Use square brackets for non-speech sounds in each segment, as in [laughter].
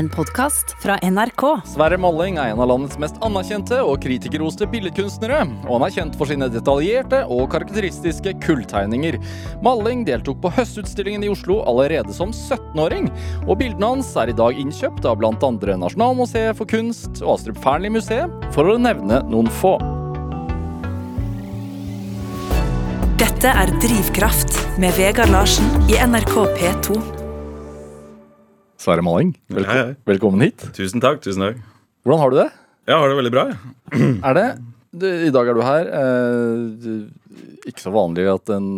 en podkast fra NRK. Sverre Malling er en av landets mest anerkjente og kritikerroste billedkunstnere. Og han er kjent for sine detaljerte og karakteristiske kulltegninger. Malling deltok på Høstutstillingen i Oslo allerede som 17-åring. Og bildene hans er i dag innkjøpt av bl.a. Nasjonalmuseet for kunst og Astrup Fearnley-museet, for å nevne noen få. Dette er Drivkraft med Vegard Larsen i NRK P2. Sverre Malling, velko Hei, hei. velkommen hit. Tusen takk. tusen takk. Hvordan har du det? Jeg har det veldig bra. jeg. [clears throat] Er det du, I dag er du her. Eh, ikke så vanlig en,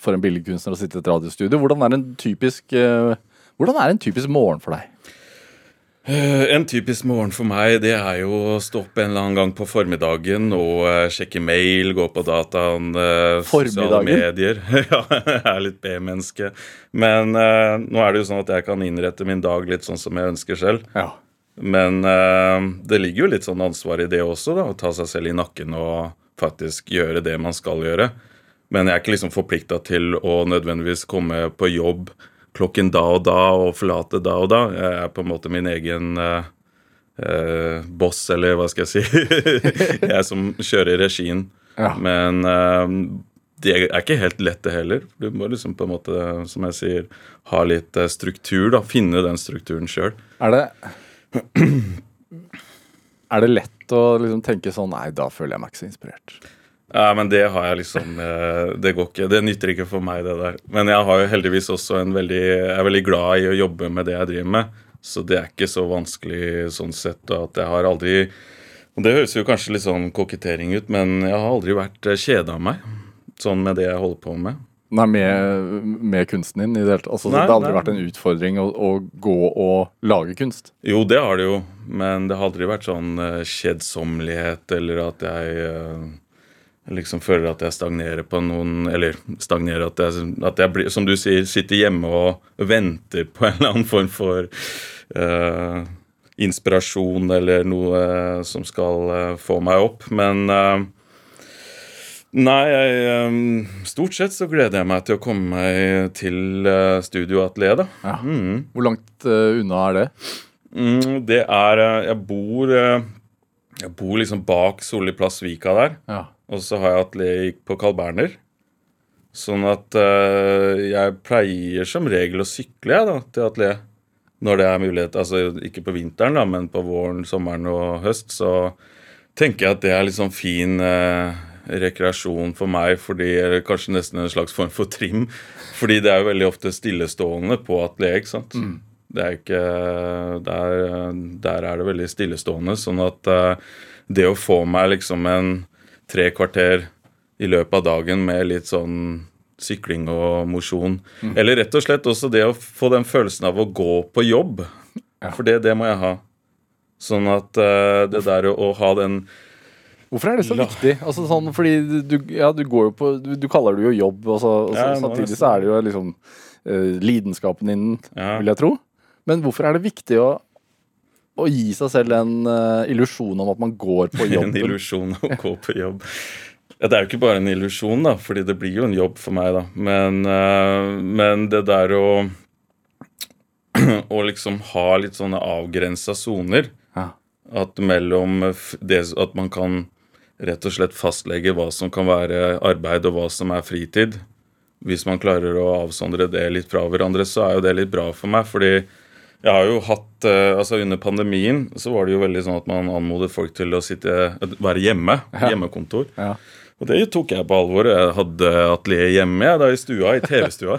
for en billedkunstner å sitte i et radiostudio. Hvordan er en typisk eh, Hvordan er en typisk morgen for deg? Eh, En typisk morgen for meg det er jo å stå opp en eller annen gang på formiddagen og eh, sjekke mail, gå på dataen, eh, sosiale medier. [laughs] ja, jeg er litt B-menneske. Men uh, nå er det jo sånn at jeg kan innrette min dag litt sånn som jeg ønsker selv. Ja. Men uh, det ligger jo litt sånn ansvar i det også, da, å ta seg selv i nakken og faktisk gjøre det man skal gjøre. Men jeg er ikke liksom forplikta til å nødvendigvis komme på jobb klokken da og da og forlate da og da. Jeg er på en måte min egen eh, eh, boss, eller hva skal jeg si. [laughs] jeg som kjører regien. Ja. Men eh, det er ikke helt lett, det heller. Du må liksom på en måte, som jeg sier, ha litt eh, struktur. da, Finne den strukturen sjøl. Er det [clears throat] Er det lett å liksom tenke sånn Nei, da føler jeg meg ikke så inspirert. Ja, men det har jeg liksom eh, Det går ikke. Det nytter ikke for meg, det der. Men jeg har jo heldigvis også en veldig Jeg er veldig glad i å jobbe med det jeg driver med. Så det er ikke så vanskelig sånn sett. og At jeg har aldri Og det høres jo kanskje litt sånn kokettering ut, men jeg har aldri vært kjeda av meg. Sånn med det jeg holder på med. Nei, med, med kunsten din i det hele tatt. Altså, Nei, det har aldri nei. vært en utfordring å, å gå og lage kunst. Jo, det har det jo, men det har aldri vært sånn eh, kjedsommelighet eller at jeg eh, liksom føler at jeg stagnerer på noen Eller stagnerer at jeg, at jeg blir, som du sier, sitter hjemme og venter på en eller annen form for uh, inspirasjon eller noe eh, som skal uh, få meg opp. Men Nei, jeg, stort sett så gleder jeg meg til å komme meg til uh, Studio da. Ja. Mm. Hvor langt unna er det? Mm, det er Jeg bor Jeg bor liksom bak Solli plass Vika der. Ja. Og så har jeg atelier på Carl Berner. Sånn at eh, jeg pleier som regel å sykle jeg da, til atelier. Når det er mulighet. Altså ikke på vinteren, da, men på våren, sommeren og høst. Så tenker jeg at det er litt sånn fin eh, rekreasjon for meg. Fordi, eller kanskje nesten en slags form for trim. Fordi det er jo veldig ofte stillestående på atelier. ikke sant? Det er ikke der, der er det veldig stillestående. Sånn at eh, det å få meg liksom en tre kvarter i løpet av dagen med litt sånn sykling og mosjon Eller rett og slett også det å få den følelsen av å gå på jobb. Ja. For det, det må jeg ha. Sånn at uh, det der å, å ha den Hvorfor er det så viktig? Altså sånn, fordi du, ja, du går jo på Du, du kaller det jo jobb, og så, og så, Ja, samtidig så er det jo liksom uh, lidenskapen din, vil jeg tro. Men hvorfor er det viktig å, å gi seg selv en uh, illusjon om at man går på [laughs] jobb. En illusjon illusjon å gå på jobb. Ja, det er jo ikke bare en illusjon, da, fordi det blir jo en jobb for meg, da. Men, uh, men det der å [clears throat] Å liksom ha litt sånne avgrensa soner. Ja. At mellom det at man kan rett og slett fastlegge hva som kan være arbeid, og hva som er fritid. Hvis man klarer å avsondre det litt fra hverandre, så er jo det litt bra for meg. fordi jeg har jo hatt, eh, altså Under pandemien så var det jo veldig sånn at man anmodet folk til å sitte, være hjemme. Ja. Hjemmekontor. Ja. Og det tok jeg på alvor. Jeg hadde atelier hjemme jeg, da i stua, i TV-stua.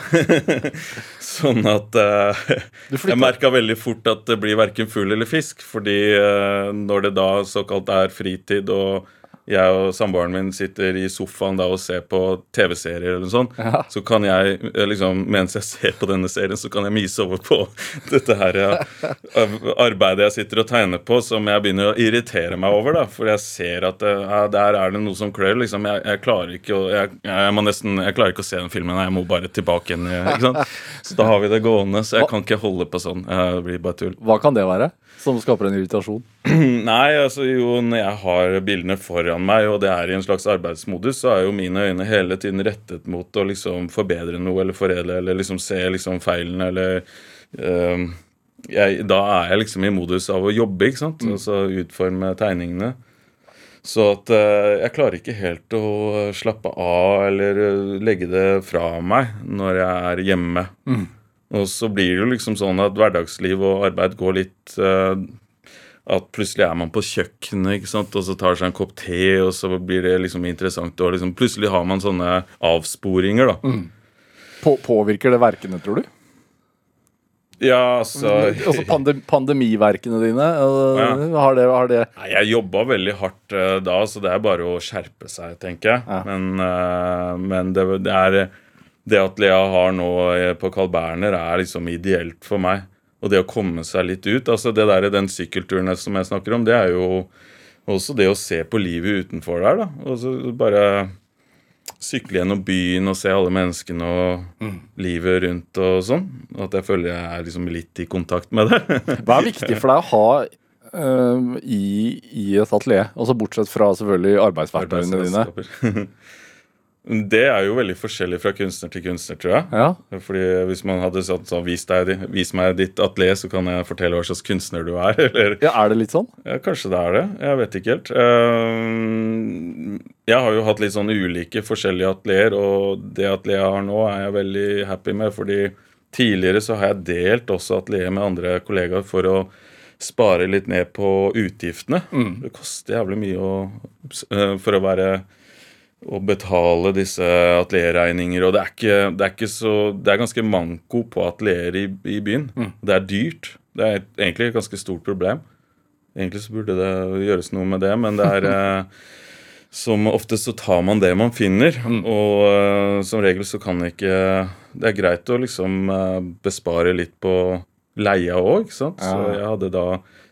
[laughs] sånn at uh, Jeg merka veldig fort at det blir verken fugl eller fisk. Fordi uh, når det da såkalt er fritid, og jeg og samboeren min sitter i sofaen da og ser på TV-serier eller noe sånt, Ja. så kan jeg eh, liksom, mens jeg ser på denne serien, så kan jeg myse over på [laughs] dette her arbeidet jeg sitter og tegner på, som jeg begynner å irritere meg over. da, For jeg ser at eh, ja, der er det noe som klør. liksom, Jeg, jeg klarer ikke å jeg, jeg, må nesten, jeg klarer ikke å se den filmen, jeg må bare tilbake igjen. eh, ikke sant? [laughs] Så da har vi det gående, så jeg kan ikke holde på sånn. Det blir bare tull. Hva kan det være som skaper en irritasjon? [clears throat] Nei, altså jo, når jeg har bildene foran meg, og det er i en slags arbeidsmodus, så er jo mine øyne hele tiden rettet mot å liksom forbedre noe eller foredle, eller liksom se liksom feilene, eller øh, jeg, Da er jeg liksom i modus av å jobbe, ikke sant? Altså utforme tegningene. Så at øh, jeg klarer ikke helt å slappe av eller eh, legge det fra meg når jeg er hjemme. Og så blir det jo liksom sånn at hverdagsliv og arbeid går litt uh, At plutselig er man på kjøkkenet ikke sant? og så tar seg en kopp te, og så blir det liksom interessant. Og liksom plutselig har man sånne avsporinger, da. På, påvirker det verkene, tror du? Ja, altså Altså pandem, pandemiverkene dine? Ja. Har det, har det Nei, Jeg jobba veldig hardt uh, da, så det er bare å skjerpe seg, tenker jeg. Ja. Men, uh, men det, det er Det at Lea har nå eh, på Carl Berner, er liksom ideelt for meg. Og det å komme seg litt ut. altså det der, Den sykkelturen som jeg snakker om, det er jo også det å se på livet utenfor der. da, Og så bare sykle gjennom byen og se alle menneskene og livet rundt og sånn. At jeg føler jeg er liksom litt i kontakt med det. [laughs] Hva er viktig for deg å ha uh, i, i et atelier? Altså Bortsett fra selvfølgelig arbeidsverktøyene dine. [laughs] Det er jo veldig forskjellig fra kunstner til kunstner, tror jeg. Ja, Fordi Hvis man hadde sagt sånn, vis, deg, vis meg ditt atelier, så kan jeg fortelle hva slags kunstner du er. [laughs] Eller ja, Er det litt sånn? ja, kanskje det er det. Jeg vet ikke helt. Ehm, Jeg har jo hatt litt sånn ulike forskjellige atelier, og det atelieret jeg har nå, er jeg veldig happy med. fordi tidligere så har jeg delt også atelier med andre kollegaer for å spare litt ned på utgiftene. Det koster jævlig mye å, eh, for å være å betale disse atelierregninger. Og det er, ikke, det er så Det er ganske manko på atelier i, i byen. Det er dyrt. Det er egentlig et ganske stort problem. Egentlig så burde det gjøres noe med det, men det er [laughs] eh, Som oftest så tar man det man finner, og uh, som regel så kan ikke Det er greit å liksom uh, bespare litt på leia òg, ikke sant. Så jeg hadde da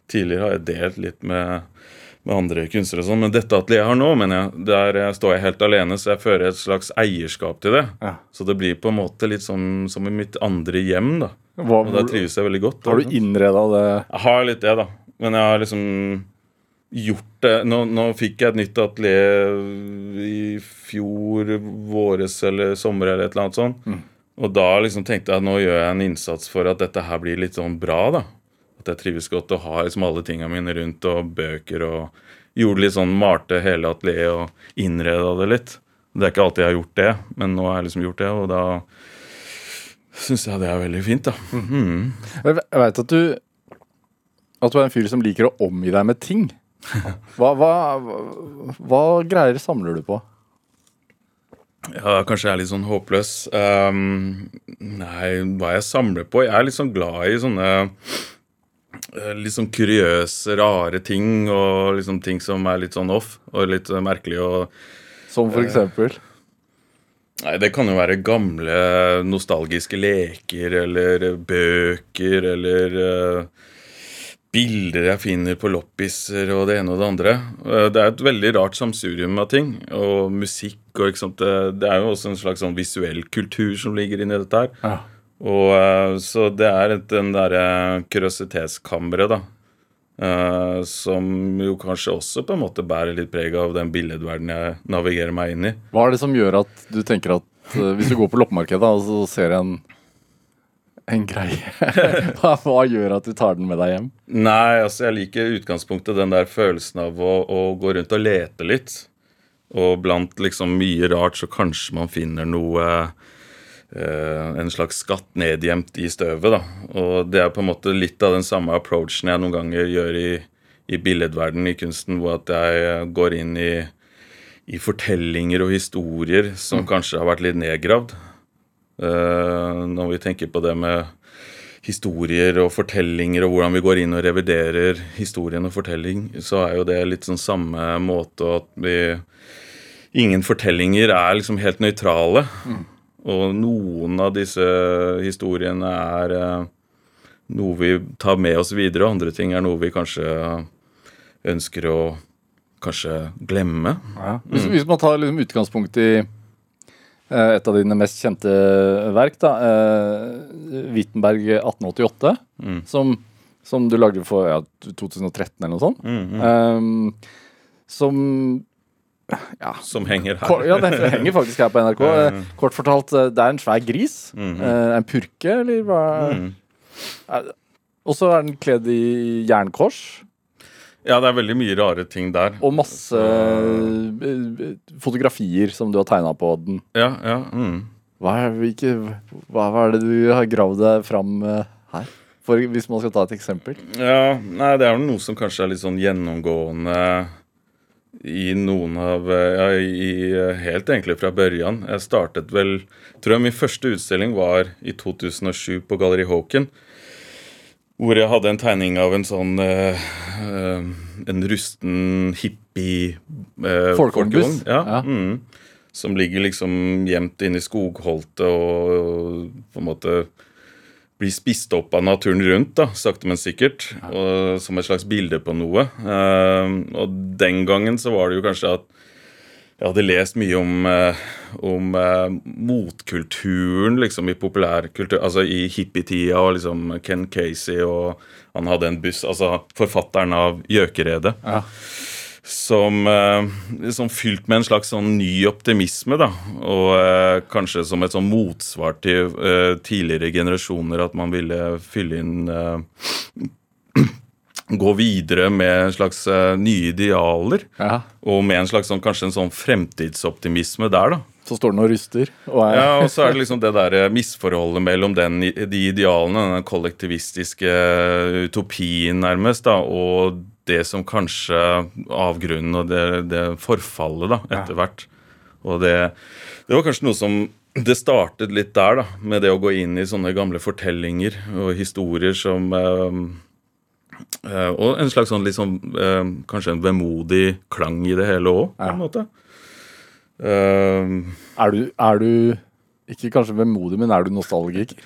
Tidligere har jeg delt litt med med andre kunstnere og sånn, men dette atelieret jeg har nå, mener jeg, der står jeg helt alene, så jeg fører et slags eierskap til det. Ja. Så det blir på en måte litt sånn som i mitt andre hjem, da. Hva, Og der trives jeg veldig godt. har da. du innreda det Jeg har litt det, da. Men jeg har liksom gjort det Nå, nå fikk jeg et nytt atelier i fjor våres eller sommer eller et eller annet sånt. Og da liksom tenkte jeg at nå gjør jeg en innsats for at dette her blir litt sånn bra, da. At jeg trives godt og har liksom alle tinga mine rundt og bøker og Gjorde litt sånn malte hele atelieret og innreda det litt. Det er ikke alltid jeg har gjort det, men nå har jeg liksom gjort det, og da syns jeg det er veldig fint, da. Mm. Jeg ve- jeg veit at du At du er en fyr som liker å omgi deg med ting. Hva, hva, hva greier samler du på? Ja, kanskje jeg er litt sånn håpløs. Um, nei, hva jeg samler på Jeg er litt sånn glad i sånne litt sånn kuriøse, rare ting, og liksom ting som er litt sånn off og litt eh, merkelig og Som for eksempel? Nei, det kan jo være gamle nostalgiske leker eller bøker eller eh, bilder jeg finner på loppiser og det ene og det andre. Eh, Det er et veldig rart samsurium av ting. Og musikk og ikke sant. Det, det er jo også en slags sånn visuell kultur som ligger inni dette her. Ja. Og eh, Så det er den derre kuriositetskammeret, da. Uh, som jo kanskje også på en måte bærer litt preg av den billedverdenen jeg navigerer meg inn i. Hva er det som gjør at du tenker at uh, hvis du går på loppemarkedet og så ser en en greie [laughs] hva, hva gjør at du tar den med deg hjem? Nei, altså jeg liker utgangspunktet den der følelsen av å, å gå rundt og lete litt. Og blant liksom mye rart så kanskje man finner noe eh, En slags skatt nedgjemt i støvet, da. Og det er på en måte litt av den samme approachen jeg noen ganger gjør i, i billedverdenen, i kunsten, hvor at jeg går inn i, i fortellinger og historier som kanskje har vært litt nedgravd. Eh, når vi tenker på det med historier og fortellinger og hvordan vi går inn og reviderer historien og fortelling, så er jo det litt sånn samme måte at vi Ingen fortellinger er liksom helt nøytrale. Og noen av disse historiene er eh, noe vi tar med oss videre, og andre ting er noe vi kanskje ønsker å kanskje glemme. Hvis, hvis man tar liksom utgangspunkt i eh, et av dine mest kjente verk, da, eh, Wittenberg 1888, som, som du lagde for ja, 2013 eller noe sånt. Eh, som ja, Som henger her. Ja, den henger faktisk her på NRK. Eh, Kort fortalt, eh, det er en svær gris. Eh, En purke, eller hva? Mm. Og så er den kledd i jernkors. Ja, det er veldig mye rare ting der. Og masse fotografier som du har tegna på den. Ja, ja. Mm. Hva er, hvilke, hva er det du har gravd deg fram her? For, hvis man skal ta et eksempel. Ja, nei, det er vel noe som kanskje er litt sånn gjennomgående i noen av eh, Ja, i, helt egentlig fra børjan. Jeg startet vel Tror jeg min første utstilling var i 2007 på Galleri Håken. Hvor jeg hadde en tegning av en sånn eh, eh, En rusten hippie eh, folkevogn. Ja. Ja. Mm, som ligger liksom gjemt inne i skogholtet og, og på en måte blir spist opp av naturen rundt, da, sakte, men sikkert. Og, som et slags bilde på noe. Eh, og den gangen så var det jo kanskje at jeg hadde lest mye om, eh, om eh, motkulturen liksom i populærkultur, altså i hippietida, og liksom Ken Casey, og han hadde en buss, altså forfatteren av Gjøkeredet Ja. Som, eh, som fylt med en slags sånn ny optimisme, da. Og eh, kanskje som et sånn motsvar til eh, tidligere generasjoner, at man ville fylle inn eh, [clears throat] Gå videre med en slags eh, nye idealer, Ja. og med en slags sånn, kanskje en sånn fremtidsoptimisme der, da. Så står den og ryster. Og er, Ja, og så er det liksom det der eh, misforholdet mellom den, de idealene, den kollektivistiske utopien nærmest, da, og det som kanskje avgrunnen og det, det forfallet, da, etter hvert. Og det, det var kanskje noe som det startet litt der, da, med det å gå inn i sånne gamle fortellinger og historier som eh, eh, Og en slags sånn sånn eh, Kanskje en vemodig klang i det hele òg, på en måte. Eh, er, du, er du ikke kanskje vemodig, men er du nostalgiker?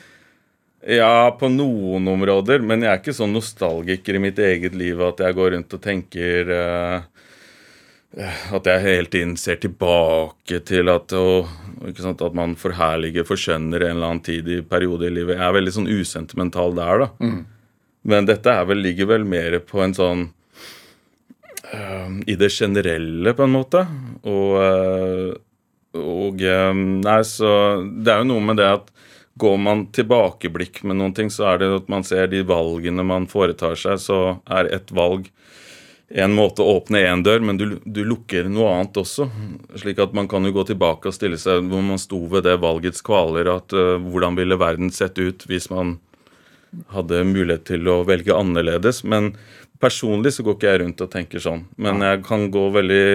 Ja, på noen områder, men jeg er ikke sånn nostalgiker i mitt eget liv at jeg går rundt og tenker uh, At jeg hele tiden ser tilbake til at, og, sant, at man forherliger, forskjønner en eller annen tid i periode i livet. Jeg er veldig sånn usentimental der, da. Men dette er vel, ligger vel mer på en sånn uh, I det generelle, på en måte. Og, uh, og Nei, så Det er jo noe med det at går man tilbakeblikk med noen ting, så er det at man ser de valgene man foretar seg, så er et valg en måte å åpne én dør, men du, du lukker noe annet også. Slik at man kan jo gå tilbake og stille seg hvor man sto ved det valgets kvaler. at uh, Hvordan ville verden sett ut hvis man hadde mulighet til å velge annerledes? Men personlig så går ikke jeg rundt og tenker sånn. Men jeg kan gå veldig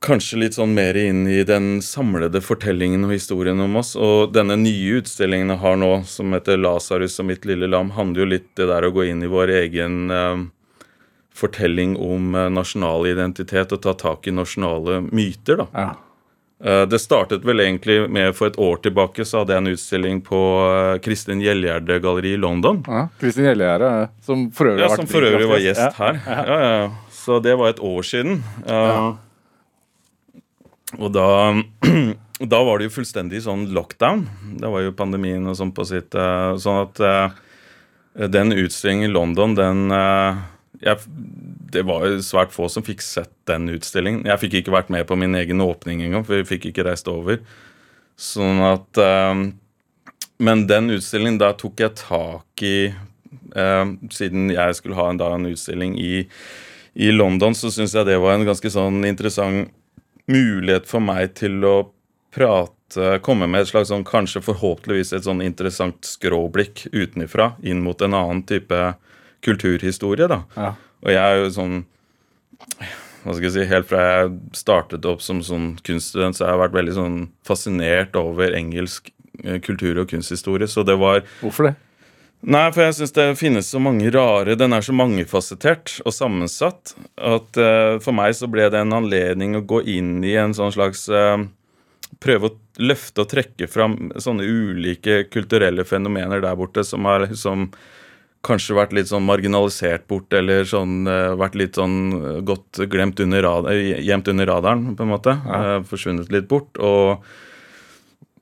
Kanskje litt sånn mer inn i den samlede fortellingen og historien om oss. Og denne nye utstillingen jeg har nå, som heter 'Lasarus og mitt lille lam', handler jo litt det der å gå inn i vår egen eh, fortelling om eh, nasjonal identitet og ta tak i nasjonale myter, da. Ja. Eh, Det startet vel egentlig med For et år tilbake så hadde jeg en utstilling på eh, Kristin Gjelgjerde-galleri i London. ja. Kristin Gjellegjerde, som for øvrig Ja, Som for øvrig var gjest her. Ja, ja, ja. Så det var et år siden. Eh, Og da, [clears throat] da var det jo fullstendig sånn lockdown. Det var jo pandemien og sånn på sitt eh, Sånn at eh, den utstillingen i London, den eh, jeg, Det var jo svært få som fikk sett den utstillingen. Jeg fikk ikke vært med på min egen åpning engang, for vi fikk ikke reist over. Sånn at Men den utstillingen, da tok jeg tak i Siden jeg skulle ha en, da, en utstilling i, i London, så syns jeg det var en ganske sånn interessant mulighet for meg til å prate Komme med et slags sånn kanskje forhåpentligvis et sånn interessant skråblikk utenifra inn mot en annen type kulturhistorie, da. Ja. Og jeg er jo sånn hva skal jeg si, Helt fra jeg startet opp som sånn kunststudent, så har jeg vært veldig sånn fascinert over engelsk eh, kultur- og kunsthistorie. Så det var Hvorfor det? Nei, for jeg syns det finnes så mange rare Den er så mangefasettert og sammensatt at uh, for meg så ble det en anledning å gå inn i en sånn slags uh, Prøve å løfte og trekke fram sånne ulike kulturelle fenomener der borte som har liksom kanskje vært litt sånn marginalisert bort, eller sånn uh, vært litt sånn godt glemt under rad- eh, gjemt under radaren, på en måte. Eh, forsvunnet litt bort. Og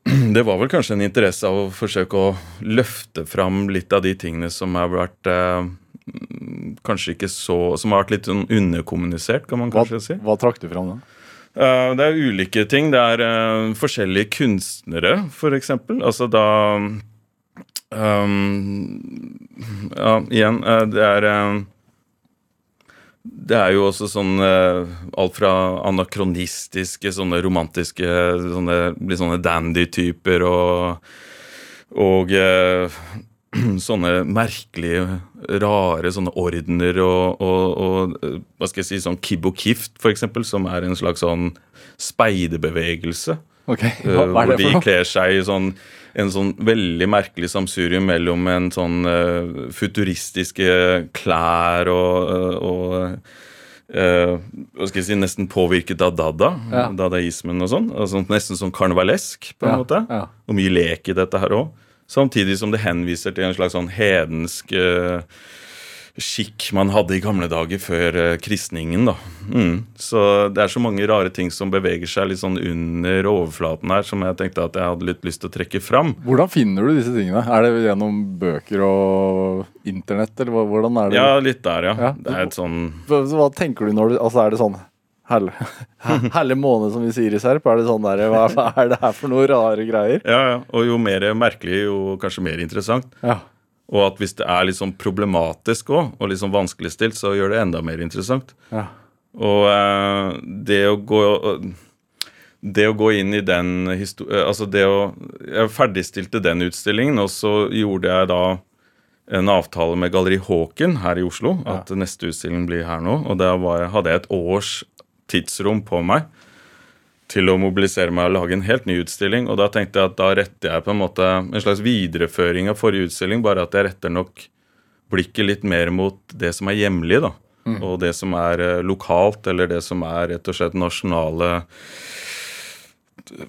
[clears throat] det var vel kanskje en interesse av å forsøke å løfte fram litt av de tingene som har vært eh, Kanskje ikke så Som har vært litt sånn underkommunisert, kan man Hva, kanskje si. hva trakk du fram da? Eh, det er ulike ting. Det er eh, forskjellige kunstnere, f.eks. Altså da Um, ja, igjen, eh, det er Det er jo også sånn uh, alt fra anakronistiske, sånne romantiske sånne, Blir sånne dandy-typer og, og uh, [clears throat] sånne merkelige, rare sånne ordener og, og, og, hva skal jeg si, sånn Kibbo Kift, for eksempel, som er en slags sånn speidebevegelse. Ok, hva, hva hvor det de kler seg i sånn, en sånn veldig merkelig samsurium mellom en sånn uh, futuristiske klær og, eh, og Uh, hva skal jeg si, nesten påvirket av dada, Ja. dadaismen og sånn. Altså, nesten sånn karnevalesk, på en Ja, måte. ja. Og mye lek i dette her òg. Samtidig som det henviser til en slags sånn hedensk eh, skikk man hadde i gamle dager før eh, kristningen. da. Mm. Så det er så mange rare ting som beveger seg litt sånn under overflaten her, som jeg tenkte at jeg hadde litt lyst til å trekke fram. Hvordan finner du disse tingene? Er det gjennom bøker og internett, eller hvordan er det? Ja, litt der, ja. Ja. Det er et sånn Hva, hva tenker du når du Altså, er det sånn Helle, [laughs] helle måned, som vi sier i Serp? Er det sånn der, hva, hva er det her for noe rare greier? Ja, ja. Og jo mer merkelig, jo kanskje mer interessant. Ja. Og at hvis det er litt sånn problematisk òg, og litt sånn vanskeligstilt, så gjør det enda mer interessant. ja. Og eh, det å gå Det å gå inn i den historien Altså det å Jeg ferdigstilte den utstillingen, og så gjorde jeg da en avtale med Galleri Håken her i Oslo. At neste utstilling blir her nå. Og da hadde jeg et års tidsrom på meg til å mobilisere meg og lage en helt ny utstilling. Og da tenkte jeg at da retter jeg på en måte en slags videreføring av forrige utstilling, bare at jeg retter nok blikket litt mer mot det som er hjemlig, da. Og det som er eh, lokalt, eller det som er rett og slett nasjonale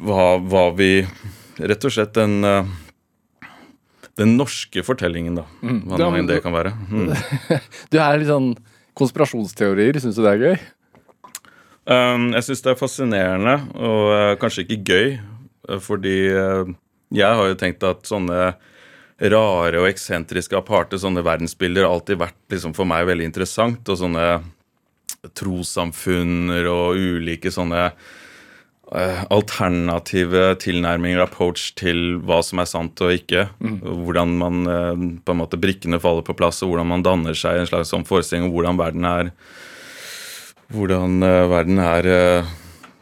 Hva, hva vi Rett og slett den eh, den norske fortellingen, da. Hva Ja, nå enn det kan være. Mm. [laughs] Du er litt sånn konspirasjonsteorier, syns du det er gøy? Um, jeg syns det er fascinerende, og eh, kanskje ikke gøy. eh, fordi eh, jeg har jo tenkt at sånne rare og eksentriske aparte sånne verdensbilder har alltid vært liksom, for meg veldig interessant. Og sånne trossamfunner og ulike sånne alternative tilnærminger, approach til hva som er sant og ikke. Mm. Hvordan man på en måte brikkene faller på plass, og hvordan man danner seg en slags sånn forestilling om hvordan verden er hvordan eh, verden er eh,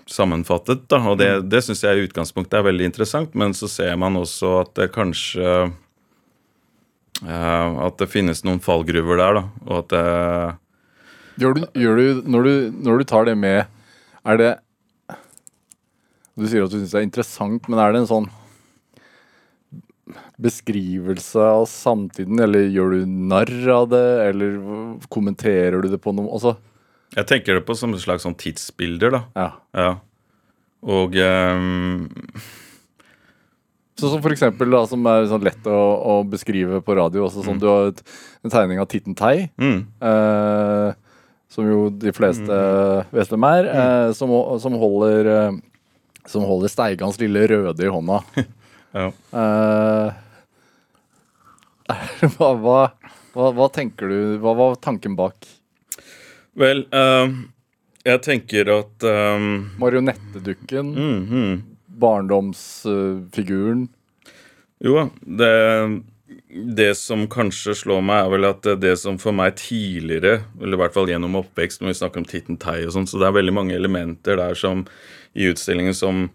sammenfattet. Da. Og det, det syns jeg i utgangspunktet er veldig interessant, men så ser man også at det kanskje eh, At det finnes noen fallgruver der, da. Og at det Gjør du, gjør du, når, du når du tar det med, er det Du sier at du syns det er interessant, men er det en sånn beskrivelse av samtiden, eller gjør du narr av det, eller kommenterer du det på noe Altså, Jeg tenker det på som et slags sånn tidsbilder, da. ja. Ja. Og um... Sånn som for eksempel, da, som er sånn lett å, å beskrive på radio, også som du har et, en tegning av Titten Tei, mm, eh, som jo de fleste vet hvem er, eh, som, som holder eh, som holder Steigans lille røde i hånda. [laughs] ja. Eh, [laughs] hva, hva, hva tenker du Hva var tanken bak Vel, eh, jeg tenker at eh, marionettedukken? mm, mm. Barndomsfiguren? Jo, det, det som kanskje slår meg, er vel at det som for meg tidligere, eller i hvert fall gjennom oppvekst, når vi snakker om Titten Tei og sånn, så det er veldig mange elementer der som i utstillingen som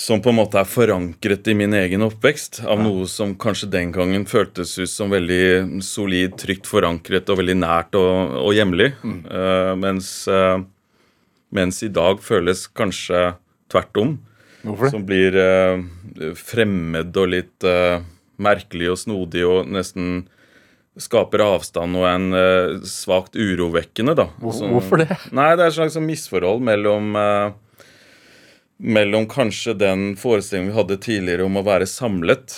som på en måte er forankret i min egen oppvekst, av noe som kanskje den gangen føltes ut som veldig solid, trygt forankret og veldig nært og, og hjemlig. Eh, mens, uh, mens i dag føles kanskje tvert om Hvorfor det? som blir uh, fremmed og litt merkelig og snodig og nesten skaper avstand og en uh, svakt urovekkende, da. Hvor- hvorfor det? Nei, det er et slags sånn misforhold mellom eh, mellom kanskje den forestillingen vi hadde tidligere om å være samlet,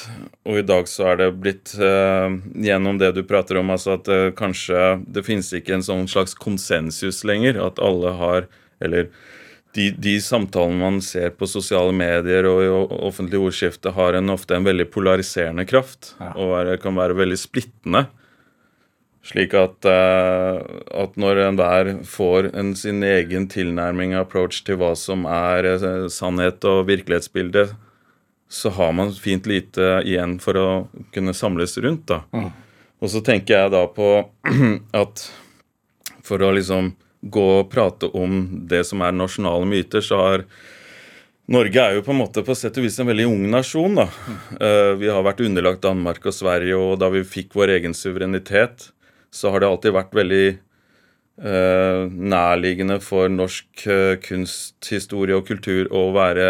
og i dag så er det blitt eh, gjennom det du prater om, altså at eh, kanskje det finnes ikke en sånn slags konsensus lenger, at alle har Eller de, de samtalene man ser på sosiale medier og i offentlig ordskifte, har en, ofte en veldig polariserende kraft, Ja. og er, kan være veldig splittende. Slik at, eh, at når enhver får en, sin egen tilnærming approach til hva som er eh, sannhet og virkelighetsbilde, så har man fint lite igjen for å kunne samles rundt. da. Og så tenker jeg da på [clears throat] at for å liksom gå og prate om det som er nasjonale myter, så har Norge er jo på en måte på sett og vis en veldig ung nasjon. da. Eh, vi har vært underlagt Danmark og Sverige, og da vi fikk vår egen suverenitet, så har det alltid vært veldig eh, nærliggende for norsk eh, kunsthistorie og kultur å være,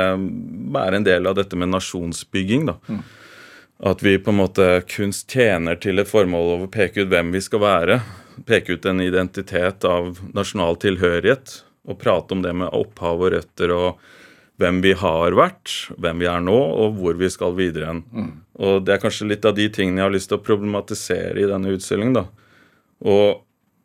være en del av dette med nasjonsbygging. da. At vi på en måte kunst tjener til et formål å peke ut hvem vi skal være. Peke ut en identitet av nasjonal tilhørighet. Og prate om det med opphav og røtter og hvem vi har vært, hvem vi er nå, og hvor vi skal videre hen. Og det er kanskje litt av de tingene jeg har lyst til å problematisere i denne utstillingen. da. Og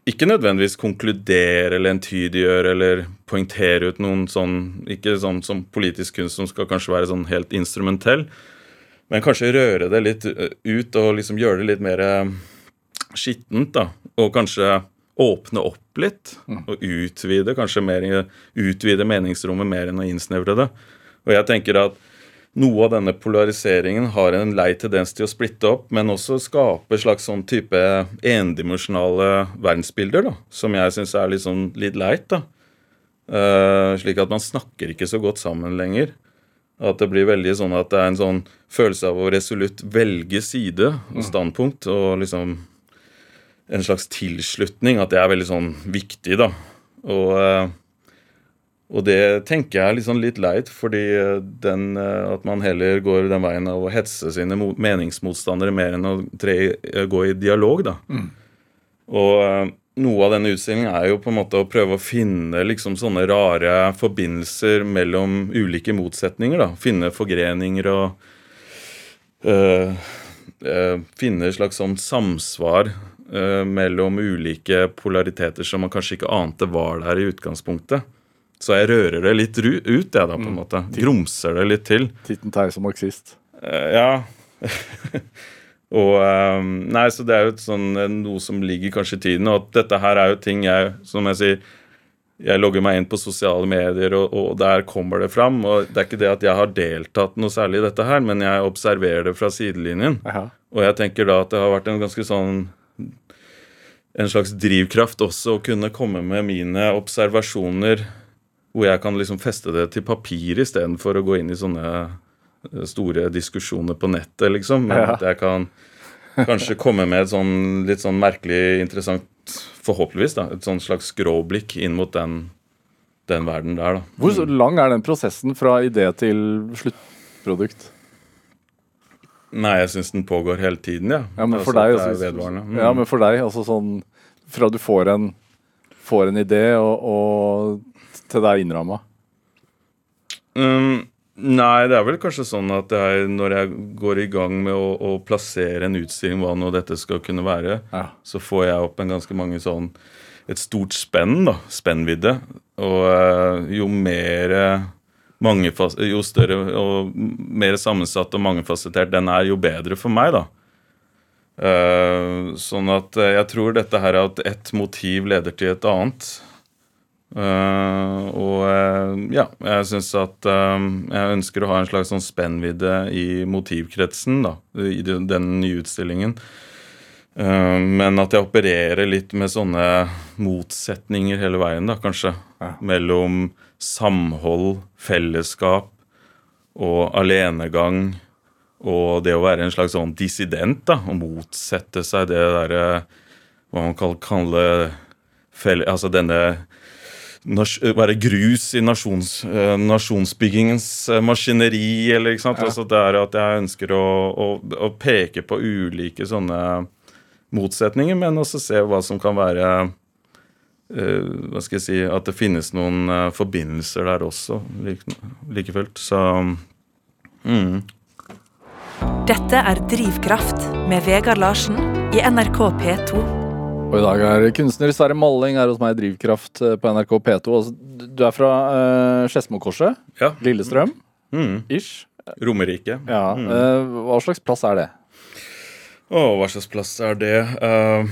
ikke nødvendigvis konkludere eller entydiggjøre eller poengtere ut noen sånn Ikke sånn som politisk kunst som skal kanskje være sånn helt instrumentell, men kanskje røre det litt ut og liksom gjøre det litt mer eh, skittent, da. Og kanskje åpne opp litt og utvide kanskje mer, utvide meningsrommet mer enn å innsnevre det. Og jeg tenker at noe av denne polariseringen har en lei tendens til å splitte opp, men også skape slags sånn type endimensjonale verdensbilder, da, som jeg syns er litt sånn litt leit. da. Uh, slik at man snakker ikke så godt sammen lenger. At det blir veldig sånn at det er en sånn følelse av å resolutt velge side og standpunkt, og liksom en slags tilslutning. At det er veldig sånn viktig, da. Og, eh, og det tenker jeg er sånn litt leit, fordi eh, den, eh, at man heller går den veien av å hetse sine meningsmotstandere mer enn å tre, gå i dialog, da. Og eh, noe av denne utstillingen er jo på en måte å prøve å finne liksom sånne rare forbindelser mellom ulike motsetninger. da. Finne forgreninger og øh, øh, Finne et slags sånn samsvar øh, mellom ulike polariteter som man kanskje ikke ante var der i utgangspunktet. Så jeg rører det litt ut, jeg, da, på en måte. Grumser det litt til. Titten Tei som marxist. Uh, ja. [laughs] og um, Nei, så det er jo sånn, eh, noe som ligger kanskje i tiden. Og at dette her er jo ting jeg, som jeg sier Jeg logger meg inn på sosiale medier, og, og der kommer det fram. Og det er ikke det at jeg har deltatt noe særlig i dette her, men jeg observerer det fra sidelinjen. Aha. Og jeg tenker da at det har vært en ganske sånn En slags drivkraft også å kunne komme med mine observasjoner hvor jeg kan liksom feste det til papir istedenfor å gå inn i sånne eh, store diskusjoner på nettet, liksom. Men Ja. at jeg kan kanskje komme med et sånn litt sånn merkelig interessant Forhåpentligvis, da. Et sånn slags skråblikk inn mot den, den verden der, da. Hvor lang er den prosessen fra idé til sluttprodukt? Nei, jeg syns den pågår hele tiden, ja. Ja, men for Altså deg altså. Mm. Ja, men for deg, altså sånn Fra du får en, får en idé, og, og til det er innramma. Um, nei, det er vel kanskje sånn at jeg, når jeg går i gang med å, å plassere en utstilling, hva nå dette skal kunne være, Ja. så får jeg opp en ganske mange sånn Et stort spenn, da. Spennvidde. Og eh, jo mer Jo større og mer sammensatt og mangefasettert den er, jo bedre for meg, da. Uh, sånn at jeg tror dette her er at ett motiv leder til et annet. Eh, og uh, ja, jeg syns at uh, jeg ønsker å ha en slags sånn spennvidde i motivkretsen da, i den, nye utstillingen. Men at jeg opererer litt med sånne motsetninger hele veien, da, kanskje. Ja. Mellom samhold, fellesskap og alenegang. Og det å være en slags sånn dissident, da, og motsette seg det derre Hva man kan kalle felle, Altså denne være grus i nasjons, eh, nasjonsbyggingens eh, maskineri, eller ikke sant. Ja. Altså det er at jeg ønsker å, å, å peke på ulike sånne motsetninger, men også se hva som kan være uh, Hva skal jeg si At det finnes noen uh, forbindelser der også, like, like fullt. Så mm. Dette er Drivkraft med Vegard Larsen i NRK P2. Og i dag er kunstner Sverre Malling her hos meg i Drivkraft eh, på NRK P2. Altså, du er fra uh, Skedsmokorset, Ja. Lillestrøm, Mm. ish. Romerike. Ja. eh, hva slags plass er det? Å, hva slags plass er det? Uh,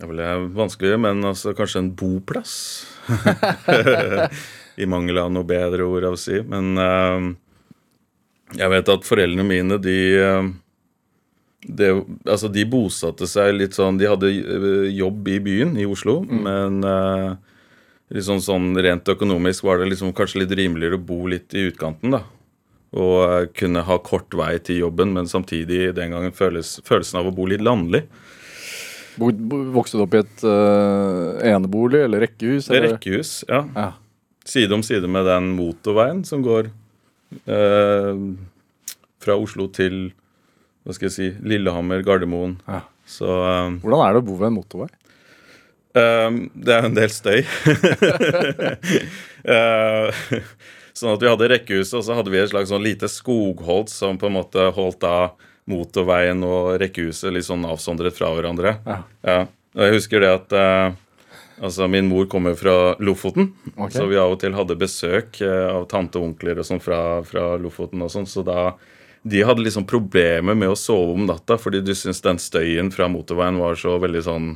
det er vel vanskelig, men altså kanskje en boplass? [laughs] I mangel av noe bedre ord å si. Men uh, Jeg vet at foreldrene mine, de det, altså de bosatte seg litt sånn De hadde eh, jobb i byen, i Oslo, men uh, liksom sånn rent økonomisk var det liksom kanskje litt rimeligere å bo litt i utkanten, da. Og uh, kunne ha kort vei til jobben, men samtidig den gangen føles, følelsen av å bo litt landlig. Vokste du opp i et uh, enebolig eller rekkehus? Er Eller? rekkehus, ja. Ja. Side om side med den motorveien som går fra Oslo til hva skal jeg si, Lillehammer, Gardermoen. Ja. Så um, Hvordan er det å bo ved en motorvei? Um, det er en del støy. [laughs] Eh, sånn at vi hadde rekkehuset, og så hadde vi et slags sånn lite skogholt som på en måte holdt av motorveien og rekkehuset litt sånn avsondret fra hverandre. Ja. Og jeg husker det at eh, Altså, min mor kommer fra Lofoten, okay. så vi av og til hadde besøk eh, av tante og onkler og sånn fra, fra Lofoten og sånn, så da De hadde liksom problemer med å sove om natta fordi du syntes den støyen fra motorveien var så veldig sånn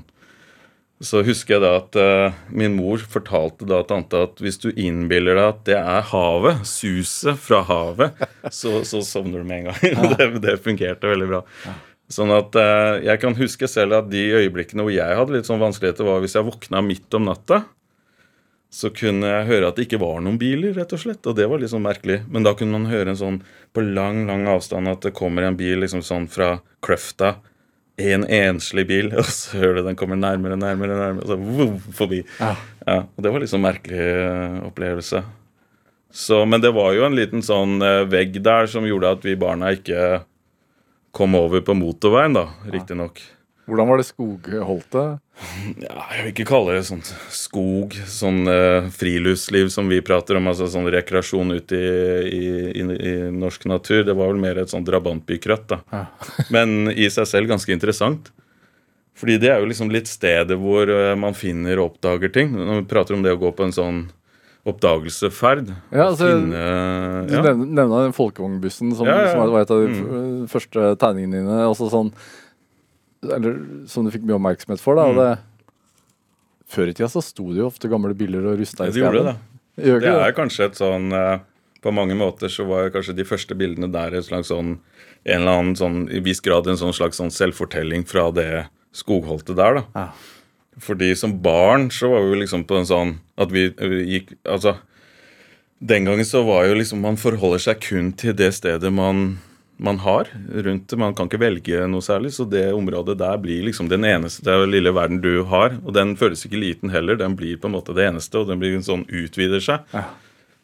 Så husker jeg da at uh, min mor fortalte da tante at hvis du innbiller deg at det er havet, suset fra havet, så, så sovner du med en gang. [laughs] det, det fungerte veldig bra. Sånn at uh, Jeg kan huske selv at de øyeblikkene hvor jeg hadde litt sånn vanskeligheter, var hvis jeg våkna midt om natta. Så kunne jeg høre at det ikke var noen biler, rett og slett. Og det var litt sånn merkelig. Men da kunne man høre en sånn på lang, lang avstand at det kommer en bil liksom sånn fra Kløfta. En enslig bil, [laughs] og så hører du den kommer nærmere, nærmere, nærmere, og så voff, forbi. Ja. Ja, og Det var liksom en merkelig eh, opplevelse. Så, men det var jo en liten sånn eh, vegg der som gjorde at vi barna ikke kom over på motorveien, da, riktignok. Hvordan var det skogholtet? Ja, jeg vil ikke kalle det sånn skog, sånn eh, friluftsliv som vi prater om, altså sånn rekreasjon ute i, i, i, norsk natur. Det var vel mer et sånn drabantbykrøtt, da. Ja. [laughs] Men i seg selv ganske interessant. Fordi det er jo liksom litt stedet hvor eh, man finner og oppdager ting. Når vi prater om det å gå på en sånn oppdagelseferd. Ja, altså, finne, Du ja. nevner den folkevognbussen som, Ja, ja, ja. som var et av de Mm. første tegningene dine. Også sånn, eller som du fikk mye oppmerksomhet for. da, og Mm. det, Før i tida så sto det jo ofte gamle biler og rusta i Det gjorde det. Gjør Det er kanskje et sånn eh, På mange måter så var kanskje de første bildene der et slags sånn En eller annen sånn i viss grad en sånn slags sånn selvfortelling fra det skogholtet der, da. Ja. Fordi som barn så var vi liksom på en sånn at vi, vi gikk Altså Den gangen så var jo liksom Man forholder seg kun til det stedet man man har rundt det. Man kan ikke velge noe særlig, så det området der blir liksom den eneste det er jo lille verden du har. Og den føles ikke liten heller, den blir på en måte det eneste, og den blir sånn utvider seg. Ja.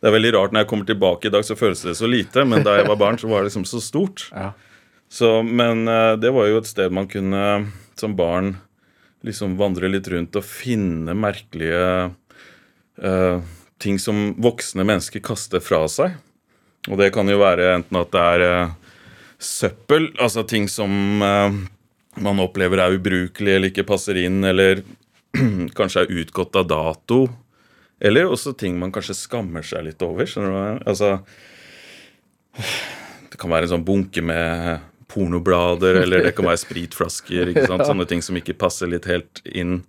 Det er veldig rart når jeg kommer tilbake i dag, så føles det så lite, men da jeg var barn, så var det liksom så stort. [laughs] Ja. Så, men eh, det var jo et sted man kunne som barn liksom vandre litt rundt og finne merkelige uh, ting som voksne mennesker kaster fra seg. Og det kan jo være enten at det er eh, søppel, altså ting som eh, man opplever er ubrukelig eller ikke passer inn, eller [clears throat] kanskje er utgått av dato. Eller også ting man kanskje skammer seg litt over. skjønner du? Altså, det kan være en sånn bunke med pornoblader, eller det kan være spritflasker. ikke sant? [laughs] Sånne ting som ikke passer litt helt inn.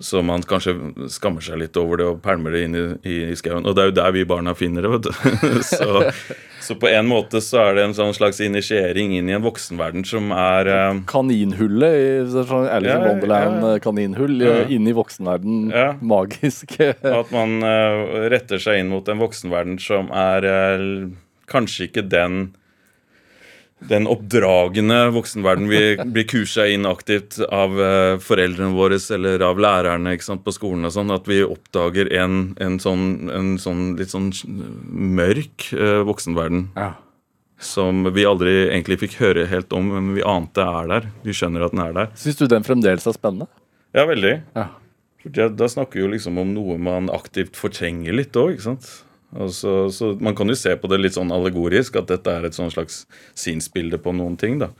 Så man kanskje skammer seg litt over det og pælmer det inn i, i, i skauen. Og det er jo der vi barna finner det. vet du. [laughs] Så, [laughs] så på en måte så er det en sånn slags initiering inn i en voksenverden som er eh, Kaninhullet i sånn Alice Ja, in ja. Wonderland-kaninhull Ja. inn i voksenverden. Ja. Magisk. [laughs] At man eh, retter seg inn mot en voksenverden som er eh, kanskje ikke den den oppdragende voksenverden vi blir kursa inn aktivt av eh, foreldrene våre eller av lærerne sant, på skolen og sånn, at vi oppdager en, en, sånn, en sånn litt sånn mørk eh, voksenverden Ja. som vi aldri egentlig fikk høre helt om, men vi ante er der. Vi skjønner at den er der. Syns du den fremdeles er spennende? Ja, veldig. Ja. Da snakker vi jo liksom om noe man aktivt fortrenger litt òg, ikke sant. Altså, så Man kan jo se på det litt sånn allegorisk, at dette er et sånn slags sinnsbilde på noen ting. da.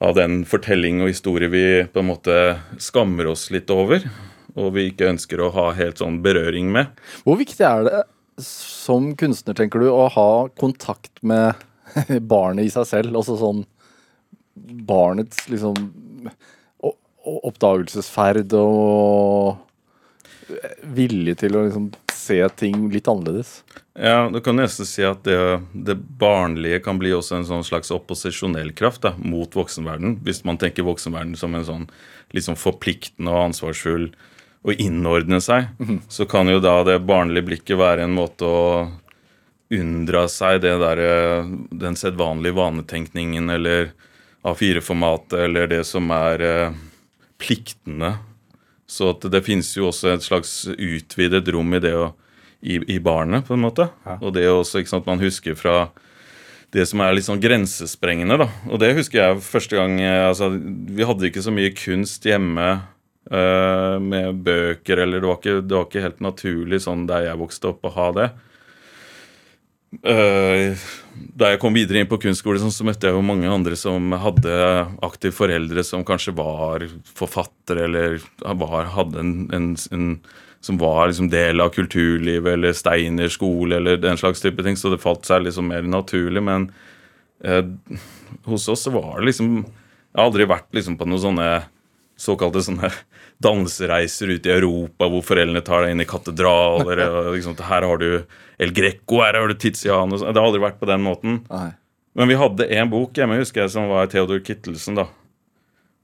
Av den fortelling og historie vi på en måte skammer oss litt over. Og vi ikke ønsker å ha helt sånn berøring med. Hvor viktig er det som kunstner, tenker du, å ha kontakt med [laughs] barnet i seg selv? Altså sånn barnets liksom oppdagelsesferd og vilje til å liksom se ting litt annerledes. Ja, Du kan nesten si at det, det barnlige kan bli også en sånn slags opposisjonell kraft da, mot voksenverden. Hvis man tenker voksenverden som en sånn liksom forpliktende og ansvarsfull å innordne seg, så kan jo da det barnlige blikket være en måte å unndra seg det der, eh, den sedvanlige vanetenkningen eller A4-formatet eller det som er eh, pliktene. Så at det finnes jo også et slags utvidet rom i det å, i, i barnet, på en måte. Og det er også, ikke sant, man husker fra det som er litt sånn grensesprengende, da. Og det husker jeg første gang eh, altså, Vi hadde ikke så mye kunst hjemme uh, med bøker, eller det var, ikke, det var ikke helt naturlig sånn der jeg vokste opp, å ha det. Eh, da jeg kom videre inn på kunstskole, så møtte jeg jo mange andre som hadde aktive foreldre som kanskje var forfattere, eller var, hadde en, en, en som var liksom del av kulturlivet, eller Steiner skole, eller den slags type ting. Så det falt seg liksom mer naturlig. Men eh, hos oss så var det liksom Jeg har aldri vært liksom på noen sånne såkalte sånne dansereiser ute i Europa hvor foreldrene tar deg inn i katedraler. og liksom, Her har du El Greco, her har Tizian og sånn. Det har aldri vært på den måten. Nei. Men vi hadde en bok hjemme husker jeg, som var Theodor Kittelsen. da.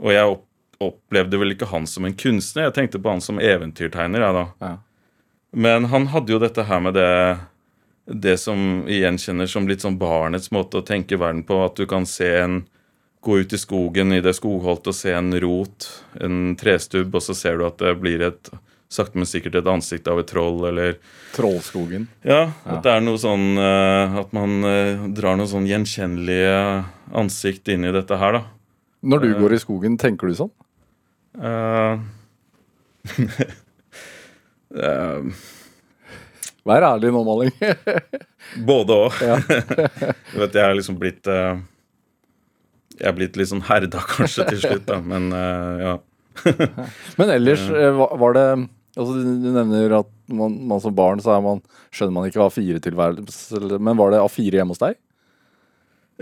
Og jeg opp, opplevde vel ikke han som en kunstner, jeg tenkte på han som eventyrtegner. jeg da. Ja. Men han hadde jo dette her med det det som vi gjenkjenner som litt sånn barnets måte å tenke verden på. At du kan se en gå ut i skogen i det skogholtet og se en rot, en trestubb, og så ser du at det blir et sakte, men sikkert et ansikt av et troll, eller Trollskogen. Ja, at det er noe sånn eh, At man eh, drar noe sånn gjenkjennelige ansikt inn i dette her, da. Når du går i skogen, tenker du sånn? Uh, uh, [laughs] Vær ærlig nå, Malling. [laughs] både òg. Ja. [laughs] du vet, jeg er liksom blitt eh, Jeg er blitt litt sånn herda kanskje til slutt, da, men eh, ja. Men ellers, eh, var det altså Du du nevner at man, man som barn så man, skjønner man ikke A4-tilværelse, eller- men var det A4 hjemme hos deg?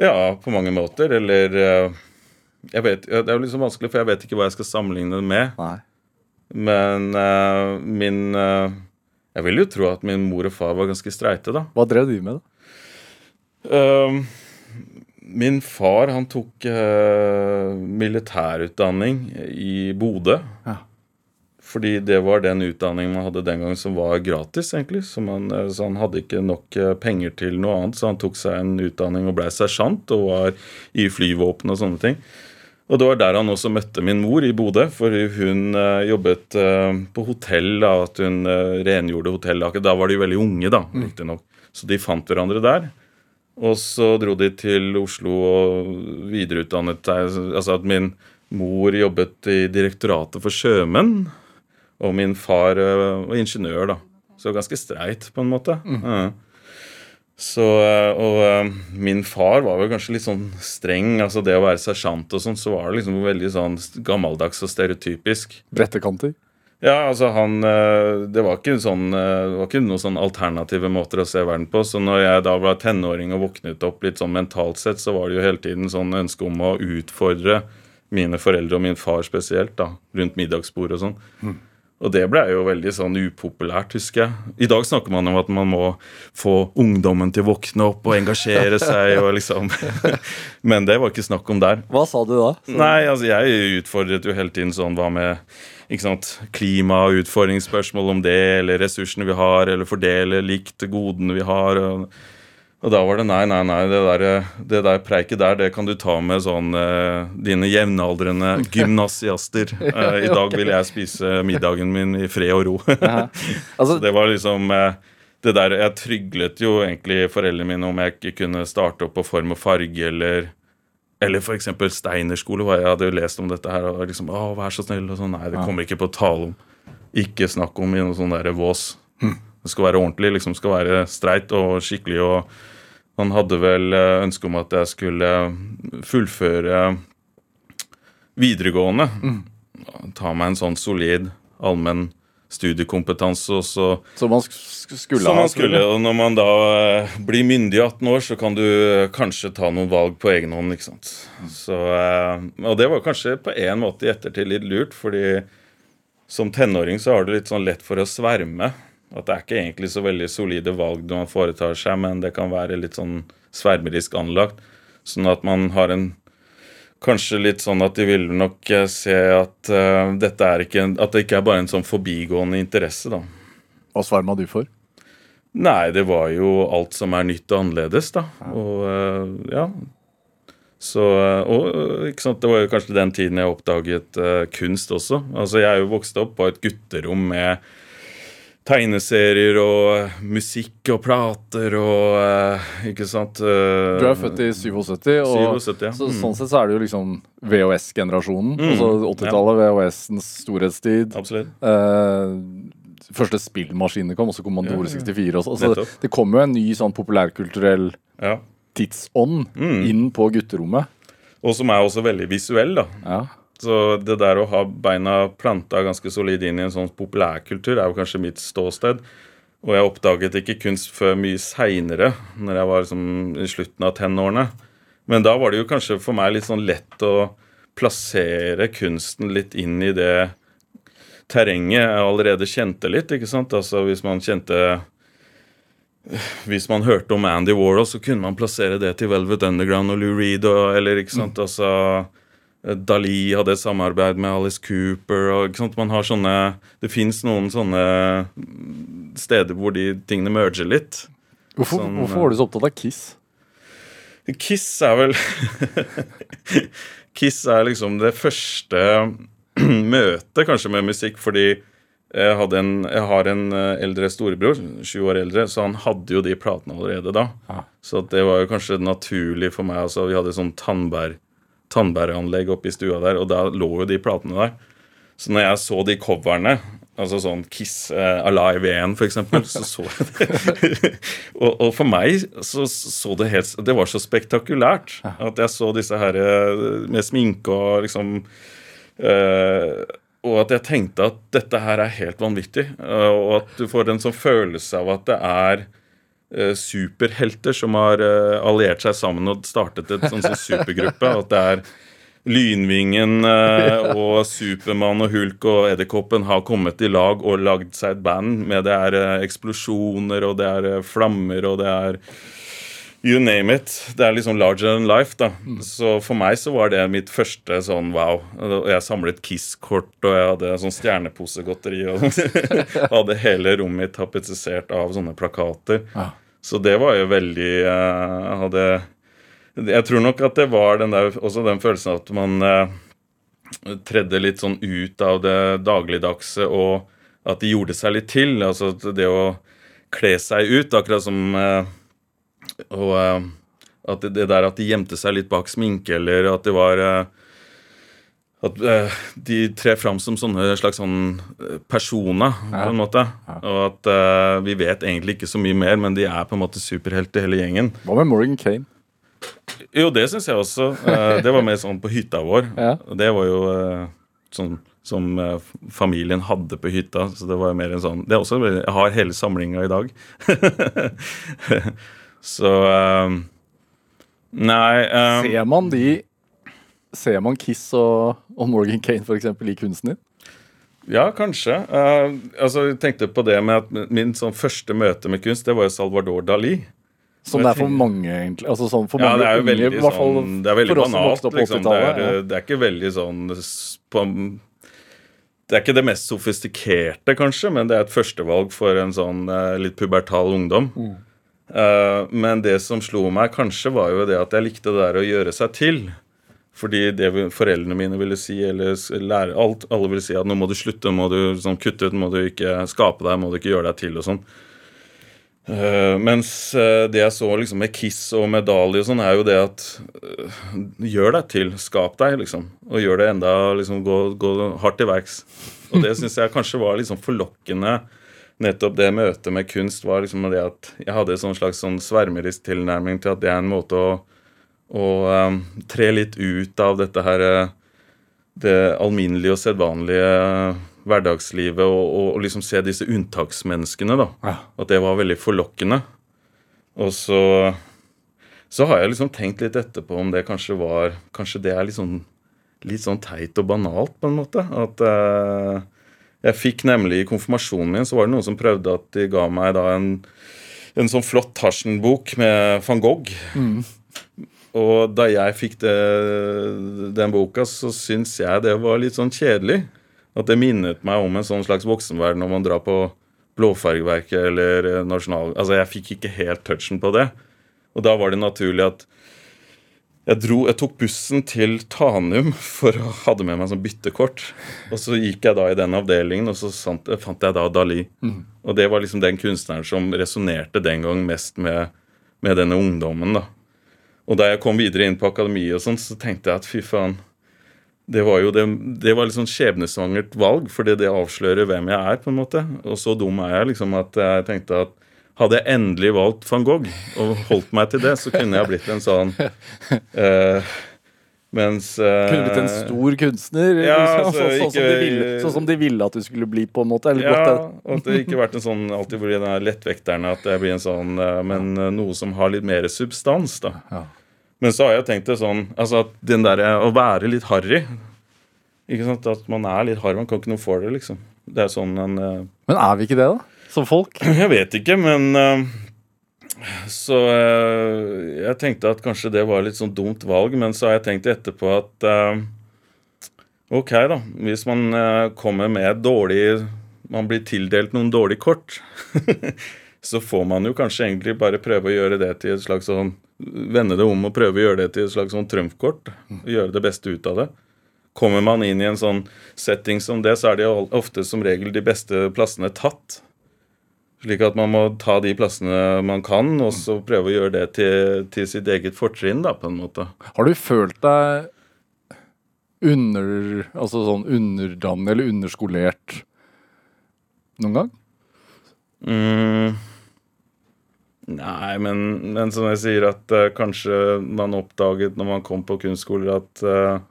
Ja, på mange måter. Eller eh, Jeg vet, Det er jo litt så vanskelig, for jeg vet ikke hva jeg skal sammenligne det med. Nei. Men uh, min uh, Jeg vil jo tro at min mor og far var ganske streite, da. Hva drev de med, da? Uh, min far han tok militærutdanning i Bodø. Ja. Fordi det var den utdanningen man hadde den gangen som var gratis, egentlig. Så, man, eh, så han hadde ikke nok eh, penger til noe annet, så han tok seg en utdanning og ble sersjant og var i flyvåpenet og sånne ting. Og det var der han også møtte min mor i Bodø, for hun eh, jobbet på hotell. da, at Hun rengjorde hotellaket. Da var de veldig unge, da, riktignok. Så de fant hverandre der. Og så dro de til Oslo og videreutdannet seg. Altså at min mor jobbet i Direktoratet for sjømenn, og min far eh, var ingeniør, da. Så ganske streit, på en måte. Mm. Så, eh, og eh, min far var vel kanskje litt sånn streng. altså Det å være sersjant og sånn, så var det liksom veldig sånn gammeldags og stereotypisk. Brettekanter? Ja, altså han Det var ikke sånn Det var ikke noen sånn alternative måter å se verden på. Så når jeg da var tenåring og våknet opp litt sånn mentalt sett, så var det jo hele tiden sånn ønske om å utfordre mine foreldre og min far spesielt, da, rundt middagsbord og sånn. Og det ble jo veldig sånn upopulært, husker jeg. I dag snakker man om at man må få ungdommen til å våkne opp og engasjere seg og liksom [laughs] Men det var ikke snakk om der. Hva sa du da? Så- Nei, altså jeg utfordret jo hele tiden sånn hva med ikke sant, klima- og utfordringsspørsmål om det, eller ressursene vi har, eller fordele likt godene vi har. Og, og da var det nei, nei, nei, det der, det der preiket der, det kan du ta med sånn eh, dine jevnaldrende [laughs] gymnasiaster. Eh, I [laughs] dag vil jeg spise middagen min i fred og ro. [laughs] Altså, det var liksom eh, det der, Jeg tryglet jo egentlig foreldrene mine om jeg ikke kunne starte opp på form og farge, eller eller f.eks. Steinerskole. jeg hadde jo lest om dette her. og liksom, å, vær så snill, og sånn, Nei, det kommer ikke på tale om. Ikke snakk om i noe sånn derre vås. Det skal være ordentlig, liksom skal være streit og skikkelig. og Han hadde vel eh, ønske om at jeg skulle fullføre videregående. Ta meg en sånn solid allmenn studiekompetanse, og så som man sk sk- skulle som ha man skulle. Og når man da eh, blir myndig i 18 år, så kan du eh, kanskje ta noen valg på egen hånd. ikke sant? Så, eh, og det var kanskje på en måte i ettertid litt lurt, fordi som tenåring så har du litt sånn lett for å sverme At det er ikke egentlig så veldig solide valg man foretar seg, men det kan være litt sånn svermerisk anlagt. Sånn at man har en Kanskje litt sånn at de vil nok eh, se at uh, dette er ikke at det ikke er bare en sånn forbigående interesse, da. Hva sverma du for? Nei, det var jo alt som er nytt og annerledes, da. Og uh, ja. Så Og ikke sant, det var jo kanskje den tiden jeg oppdaget uh, kunst også. Altså, jeg er jo vokst opp på et gutterom med tegneserier og musikk og plater og uh, Ikke sant? Uh, du er født i 77, og 77, ja. så, mm. sånn sett så er det jo liksom VHS-generasjonen. Mm, altså 80-tallet, VHS-ens storhetstid. Absolutt. Uh, første spillmaskinene kom, også Kommandore Ja, ja. 64 også. Altså, Nettopp. det kom jo en ny sånn populærkulturell Ja. tidsånd Mm. inn på gutterommet. Og som er også veldig visuell, da. Ja. Så det der å ha beina planta ganske solid inn i en sånn populærkultur er jo kanskje mitt ståsted. Og jeg oppdaget ikke kunst før mye seinere, når jeg var liksom i slutten av tenårene. Men da var det jo kanskje for meg litt sånn lett å plassere kunsten litt inn i det terrenget jeg allerede kjente litt. ikke sant? Altså Hvis man kjente Hvis man hørte om Andy Warhol, så kunne man plassere det til Velvet Underground og Lou Reed. Og, eller ikke sant, altså Dali hadde samarbeid med Alice Cooper. og man har sånne, Det fins noen sånne steder hvor de tingene merger litt. Hvorfor, Sånn, hvorfor var du så opptatt av Kiss? Kiss er vel [laughs] Kiss er liksom det første [clears throat] møtet kanskje med musikk, fordi jeg, en, jeg har en eh, eldre storebror, sju år eldre, så han hadde jo de platene allerede da. Ah. Så det var jo kanskje naturlig for meg. altså Vi hadde sånn tannbær, tannbæreanlegg oppe i stua der, og da lå jo de platene der. Så når jeg så de coverne, altså sånn Kiss uh, Alive 1 for eksempel, så så jeg det. [laughs] og, og for meg så så det helt Det var så spektakulært at jeg så disse her eh, med sminke og liksom uh, og at jeg tenkte at dette her er helt vanvittig. Og at du får en sånn følelse av at det er superhelter som har eh, alliert seg sammen og startet et sånn, [laughs] supergruppe. At det er Lynvingen eh, og Supermann og Hulk og Edderkoppen har kommet i lag og lagd seg et band med det er eh, eksplosjoner og det er eh, flammer og det er You name it. Det er liksom larger than life, da. Så for meg så var det mitt første sånn wow. Jeg samlet Kiss-kort, og jeg hadde sånn stjerneposegodteri. Og [laughs] hadde hele rommet mitt tapetsisert av sånne plakater. Ja. Så det var jo veldig eh, Jeg hadde Jeg tror nok at det var den der, også den følelsen at man eh, tredde litt sånn ut av det dagligdagse, og at de gjorde seg litt til. Altså det å kle seg ut, akkurat som eh, og eh, at det, det der at de gjemte seg litt bak sminke, eller at det var eh, At eh, de trer fram som sånne slags sånn personer, på en måte. Og at vi vet egentlig ikke så mye mer, men de er på en måte superhelter, hele gjengen. Hva med Morgan Kane? Jo, det syns jeg også. Det var mer sånn på hytta vår. [laughs] Ja. Det var jo sånn som familien hadde på hytta. Så det var mer en sånn Det er også Jeg har hele samlinga i dag. [laughs] så eh, Nei eh, Ser man de Ser man Kiss og, og Morgan Kane eksempel, i kunsten din? Ja, kanskje. Uh, altså, jeg tenkte på det med at min sånn første møte med kunst, det var jo Salvador Dali. Som det er for mange, egentlig. Altså sånn for Ja, mange det er jo veldig, unge, fall sånn, det er veldig banalt. Liksom. Det, er, ja. det er ikke veldig sånn på, Det er ikke det mest sofistikerte, kanskje, men det er et førstevalg for en sånn eh, litt pubertal ungdom. Mm. Eh, men det som slo meg kanskje, var jo det at jeg likte det der å gjøre seg til. Fordi det foreldrene mine ville si, eller lære, alt, alle ville si at nå må du slutte, må du sånn, kutte ut, må du ikke skape deg, må du ikke gjøre deg til og sånn. Uh, mens eh, det jeg så liksom med Kiss og medalje og sånn, er jo det at uh, Gjør deg til. Skap deg, liksom. Og gjør det enda liksom Gå, gå hardt til verks. Og det [laughs] syns jeg kanskje var liksom forlokkende. Nettopp det møtet med kunst var liksom det at jeg hadde en sånn slags sånn svermerisk tilnærming til at det er en måte å, å um, tre litt ut av dette her eh, det alminnelige og sedvanlige hverdagslivet og, og, og liksom se disse unntaksmenneskene, da. Ja. At det var veldig forlokkende. Og så så har jeg liksom tenkt litt etterpå om det kanskje var Kanskje det er sånn, litt sånn teit og banalt, på en måte. At eh, Jeg fikk nemlig i konfirmasjonen min så var det noen som prøvde at de ga meg da en, en sånn flott Tarzan-bok med van Gogh. Og da jeg fikk det, den boka, så syns jeg det var litt sånn kjedelig. At det minnet meg om en sånn slags voksenverden når man drar på Blåfargeverket eller Nasjonal... Altså, jeg fikk ikke helt touchen på det. Og da var det naturlig at jeg, dro, jeg tok bussen til Tanum for å hadde med meg sånn byttekort. Og så gikk jeg da i den avdelingen, og så sant, fant jeg da Dali. Og det var liksom den kunstneren som resonnerte den gang mest med, med denne ungdommen. da. Og da jeg kom videre inn på akademiet, og sånn, så tenkte jeg at fy faen Det var jo det, det var sånn skjebnesvangert valg, fordi det avslører hvem jeg er. på en måte. Og så dum er jeg liksom at jeg tenkte at hadde jeg endelig valgt van Gogh og holdt meg til det, så kunne jeg blitt en sånn uh, Mens uh, Kunne blitt en stor kunstner, Ja, liksom, altså, sånn, sånn, som de ville, sånn som de ville at du skulle bli, på en måte. Eller Ja, og at det ikke vært en sånn alltid blir den er lettvekterne at jeg blir en sånn uh, Men noe som har litt mer substans, da. Ja. Men så har jeg tenkt det sånn Altså at den der, å være litt harry Ikke sant? At man er litt harry. Man kan ikke noe for det, liksom. Det er sånn en Men er vi ikke det, da? Som folk? [clears throat] Jeg vet ikke, men eh, Så eh, jeg tenkte at kanskje det var litt sånn dumt valg, men så har jeg tenkt etterpå at eh, Ok, da. Hvis man kommer med dårlig Man blir tildelt noen dårlige kort, [laughs] så får man jo kanskje egentlig bare prøve å gjøre det til et slags sånn Vende det om og prøve å gjøre det til et slags sånn trumfkort. Gjøre det beste ut av det. Kommer man inn i en sånn setting som det, så er det jo ofte som regel de beste plassene tatt. Slik at man må ta de plassene man kan, og så prøve å gjøre det til, til sitt eget fortrinn, da, på en måte. Har du følt deg under Altså sånn underdannet eller underskolert noen gang? Mm. Nei, men, men som jeg sier, at uh, kanskje man oppdaget når man kom på kunstskoler, at uh,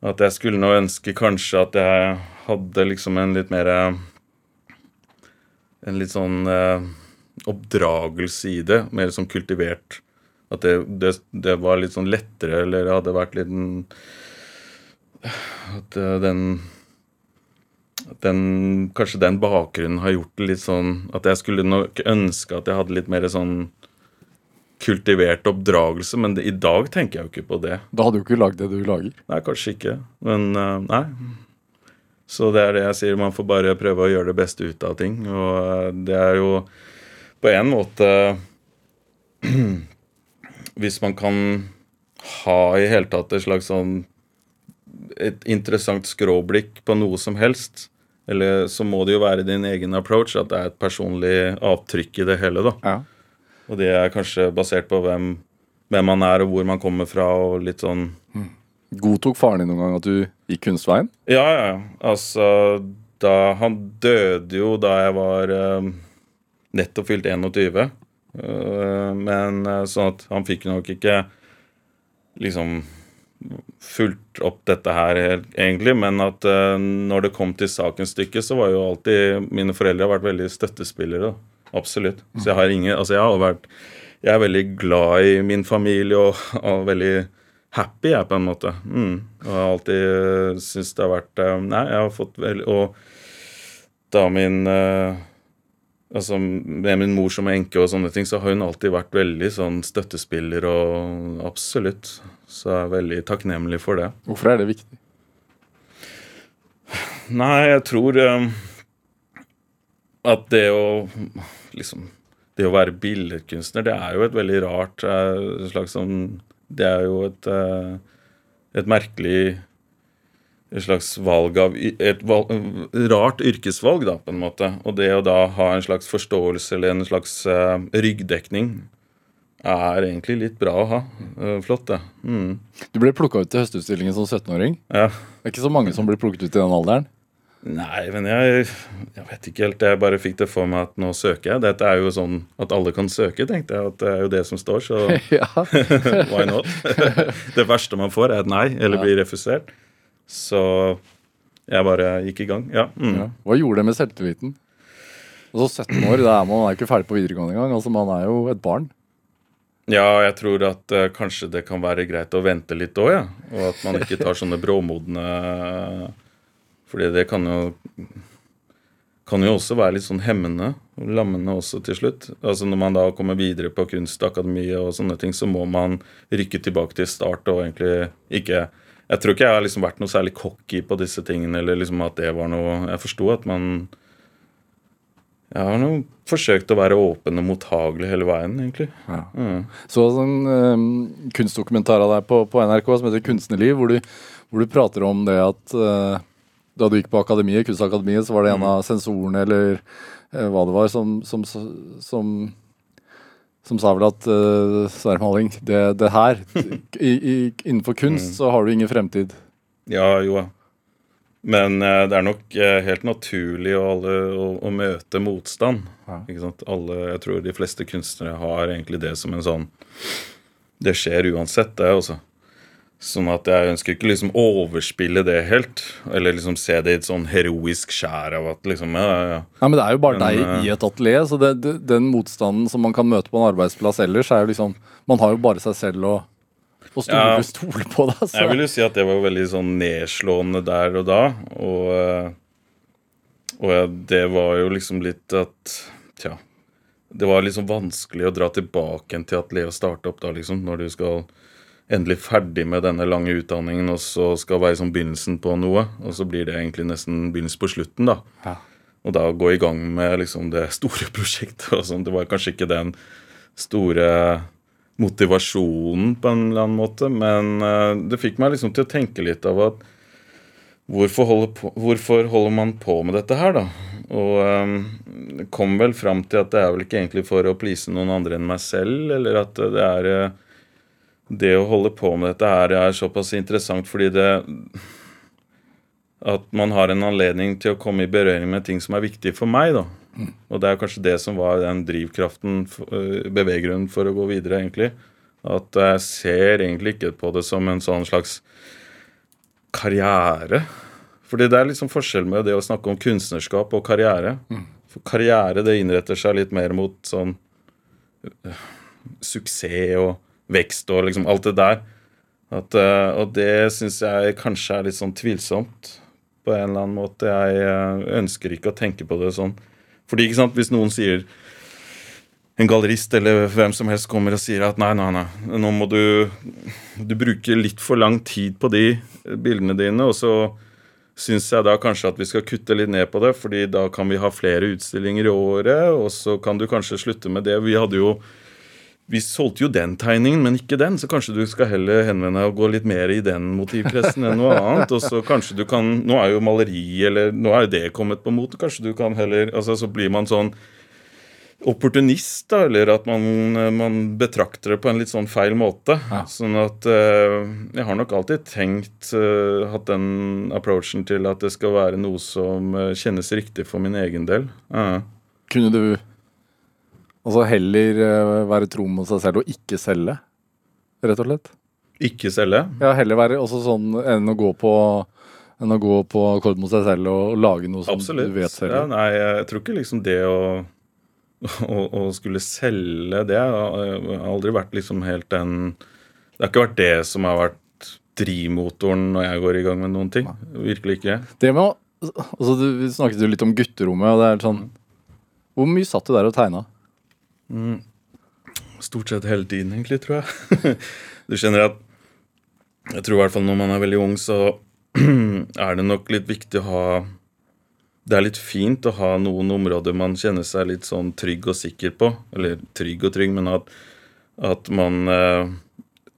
at jeg skulle nå ønske kanskje at jeg hadde liksom en litt mer eh, En litt sånn eh, oppdragelse i det. Mer sånn kultivert. At det, det, det var litt sånn lettere, eller det hadde vært litt en At eh, den at den, kanskje den bakgrunnen har gjort det litt sånn At jeg skulle nok ønske at jeg hadde litt mer sånn kultivert oppdragelse, men det, i dag tenker jeg jo ikke på det. Da hadde du ikke lagd det du lager. Nei, kanskje ikke, men eh, nei. Så det er det jeg sier, man får bare prøve å gjøre det beste ut av ting. Og eh, det er jo på en måte [clears throat] Hvis man kan ha i hele tatt et slags sånn et interessant skråblikk på noe som helst, eller så må det jo være din egen approach, at det er et personlig avtrykk i det hele, da. Ja. Og det er kanskje basert på hvem, hvem man er, og hvor man kommer fra, og litt sånn Godtok faren din noen gang at du gikk kunstveien? Ja, ja. Altså, da Han døde jo da jeg var uh, nettopp fylt 21. Uh, men eh, sånn at han fikk nok ikke liksom fulgt opp dette her egentlig, men at uh, når det kom til sakens stykke, så var jo alltid Mine foreldre har vært veldig støttespillere. da. Absolutt. Så jeg har ingen Altså, jeg har vært Jeg er veldig glad i min familie og, og veldig happy, jeg, på en måte. Mm. Og har alltid syntes det har vært eh, Nei, jeg har fått veldig Og da min eh, Altså med min mor som enke og sånne ting, så har hun alltid vært veldig sånn støttespiller og absolutt. Så jeg er veldig takknemlig for det. Hvorfor er det viktig? Nei, jeg tror um, at det å liksom Det å være billedkunstner, det er jo et veldig rart uh, slags sånn Det er jo et eh, et merkelig et slags valg av Et valg, rart yrkesvalg, da, på en måte. Og det å da ha en slags forståelse eller en slags uh, ryggdekning er egentlig litt bra å ha. Uh, flott, det. Mm. Du ble plukka ut til Høstutstillingen som 17-åring. Ja. Det er ikke så mange som blir plukket ut i den alderen. Nei, men jeg, jeg vet ikke helt. Jeg bare fikk det for meg at nå søker jeg. Dette er jo sånn at alle kan søke, tenkte jeg. At det er jo det som står, så [laughs] [laughs] why not? [laughs] det verste man får, er et nei, eller blir refusert. Så jeg bare gikk i gang. Ja. Mm. Ja. Hva gjorde det med selvtilliten? Altså 17 år, da er man er ikke ferdig på videregående engang. Altså, man er jo et barn. Ja, jeg tror at uh, kanskje det kan være greit å vente litt òg, ja. Og at man ikke tar sånne bråmodne Fordi det kan jo kan jo også være litt sånn hemmende og lammende også til slutt. Altså Når man da kommer videre på Kunstakademiet og sånne ting, så må man rykke tilbake til start og egentlig ikke Jeg tror ikke jeg har liksom vært noe særlig cocky på disse tingene, eller liksom at det var noe Jeg forsto at man Jeg har nå forsøkt å være åpen og mottagelig hele veien, egentlig. Ja. Mm. Så en um, kunstdokumentar av deg på, på NRK som heter 'Kunstnerliv', hvor du, hvor du prater om det at uh, da du gikk på akademiet, Kunstakademiet, så var det en av sensorene eller eh, hva det var, som, som, som, som sa vel at uh, Sverre Maling, det, det her [laughs] i, i, Innenfor kunst så har du ingen fremtid. Ja, jo. Men eh, det er nok eh, helt naturlig å, alle, å, å møte motstand. Ja. Ikke sant? Alle, jeg tror de fleste kunstnere har egentlig det som en sånn Det skjer uansett, det også. Sånn at jeg ønsker ikke liksom overspille det helt. Eller liksom se det i et sånn heroisk skjær av at liksom Ja, ja, ja. Men Det er jo bare Men, deg eh, i et atelier, så det, det, den motstanden som man kan møte på en arbeidsplass ellers, er jo liksom Man har jo bare seg selv å, og stole, Ja. stole på. deg. så. Jeg vil jo si at det var veldig sånn nedslående der og da. Og, eh, og det var jo liksom litt at Tja. Det var liksom vanskelig å dra tilbake til atelier og starte opp da, liksom. Når du skal endelig ferdig med denne lange utdanningen, og så skal være som begynnelsen på noe. Og så blir det egentlig nesten begynnelsen på slutten, da. Ja. Og da gå i gang med liksom det store [laughs] prosjektet og sånn. Det var kanskje ikke den store motivasjonen på en eller annen måte, men eh, det fikk meg liksom til å tenke litt av at hvorfor holder, på, hvorfor holder man på med dette her, da? Og um, kom vel fram til at det er vel ikke egentlig for å please noen andre enn meg selv, eller at det er eh, Det å holde på med dette her er såpass interessant fordi det At man har en anledning til å komme i berøring med ting som er viktige for meg, da. Og det er kanskje det som var den drivkraften, øh, beveggrunnen for å gå videre, egentlig. At jeg ser egentlig ikke på det som en sånn slags karriere. Fordi det er liksom forskjell med det å snakke om kunstnerskap og karriere. For karriere det innretter seg litt mer mot sånn uh, suksess og vekst og liksom alt det der. At, øh, og det syns jeg kanskje er litt sånn tvilsomt på en eller annen måte. Jeg øh, ønsker ikke å tenke på det sånn. Fordi ikke sant, hvis noen sier en gallerist eller hvem som helst kommer og sier at nei, nei, nei, nå må du Du bruker litt for lang tid på de bildene dine, og så syns jeg da kanskje at vi skal kutte litt ned på det, fordi da kan vi ha flere utstillinger i året, og så kan du kanskje slutte med det. Vi hadde jo vi solgte jo den tegningen, men ikke den, så kanskje du skal heller henvende deg og gå litt mer i den motivpressen enn noe annet. Og så kanskje du kan Nå er jo maleri, eller nå er det kommet på mote. Kanskje du kan heller altså Så blir man sånn opportunist, da, eller at man, man betrakter det på en litt sånn feil måte. Ja. Sånn at eh, Jeg har nok alltid tenkt eh, Hatt den approachen til at det skal være noe som eh, kjennes riktig for min egen del. Ja. Kunne du altså heller eh, være tro mot seg selv og ikke selge, rett og slett? Ikke selge. Ja, heller være også sånn enn å gå på enn å gå på akkord mot seg selv og, lage noe som Absolutt. du vet selv. Ja, nei, jeg tror ikke liksom det å, [laughs] å, å skulle selge det har aldri vært liksom helt den Det har ikke vært det som har vært drivmotoren når jeg går i gang med noen ting. Virkelig ikke. Det med å altså, du, snakket jo litt om gutterommet, og det er sånn Hvor mye satt du der og tegna? Stort sett hele tiden, egentlig, tror jeg. [laughs] du skjønner at Jeg tror i hvert fall når man er veldig ung, så [clears throat] er det nok litt viktig å ha Det er litt fint å ha noen områder man kjenner seg litt sånn trygg og sikker på. Eller trygg og trygg, men at, at man eh,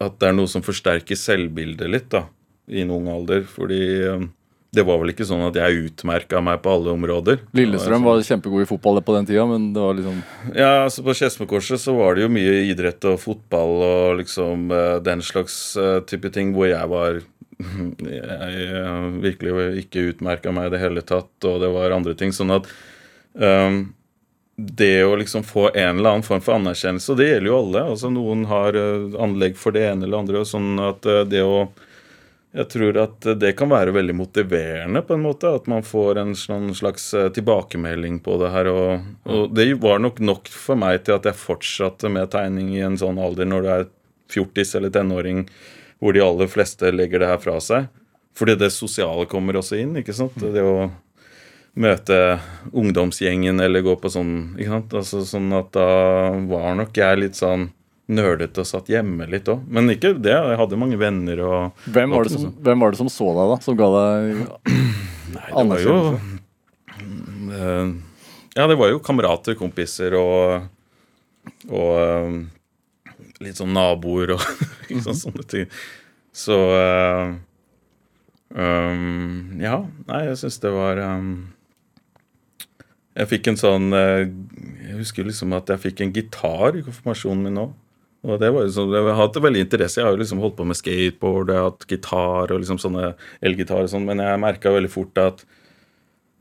At det er noe som forsterker selvbildet litt, da, i en ung alder. Fordi eh, det var vel ikke sånn at jeg utmerka meg på alle områder. Lillestrøm var kjempegod i fotball på den tida, men det var liksom Ja, altså På Skedsmokorset så var det jo mye idrett og fotball og liksom eh, den slags eh, type ting hvor jeg var Jeg eh, virkelig ikke utmerka meg i det hele tatt, og det var andre ting. Sånn at um, det å liksom få en eller annen form for anerkjennelse, og det gjelder jo alle altså Noen har anlegg for det ene eller andre, og sånn at det å jeg tror at det kan være veldig motiverende, på en måte. At man får en slags eh, tilbakemelding på det her. Og, og det var nok nok for meg til at jeg fortsatte med tegning i en sånn alder når du er fjortis eller tenåring, hvor de aller fleste legger det her fra seg. Fordi det sosiale kommer også inn, ikke sant. Det å møte ungdomsgjengen eller gå på sånn ikke sant? Altså, Sånn at da var nok jeg litt sånn nerdete og satt hjemme litt òg. Men ikke det. Jeg hadde mange venner og Hvem var, det som, var det som så deg, da? Som ga deg [clears throat] Nei, det var jo eh, Ja, det var jo kamerater, kompiser og Og eh, litt sånn naboer og [laughs] sånn, sånne ting. Så um, Ja. Nei, jeg syns det var um, Jeg fikk en sånn Jeg husker liksom at jeg fikk en gitar i konfirmasjonen min nå. Og det var jo sånn, Jeg har hatt veldig interesse. Jeg har jo liksom holdt på med skateboard, jeg har hatt gitar og liksom sånne elgitar og sånn, men jeg merka veldig fort at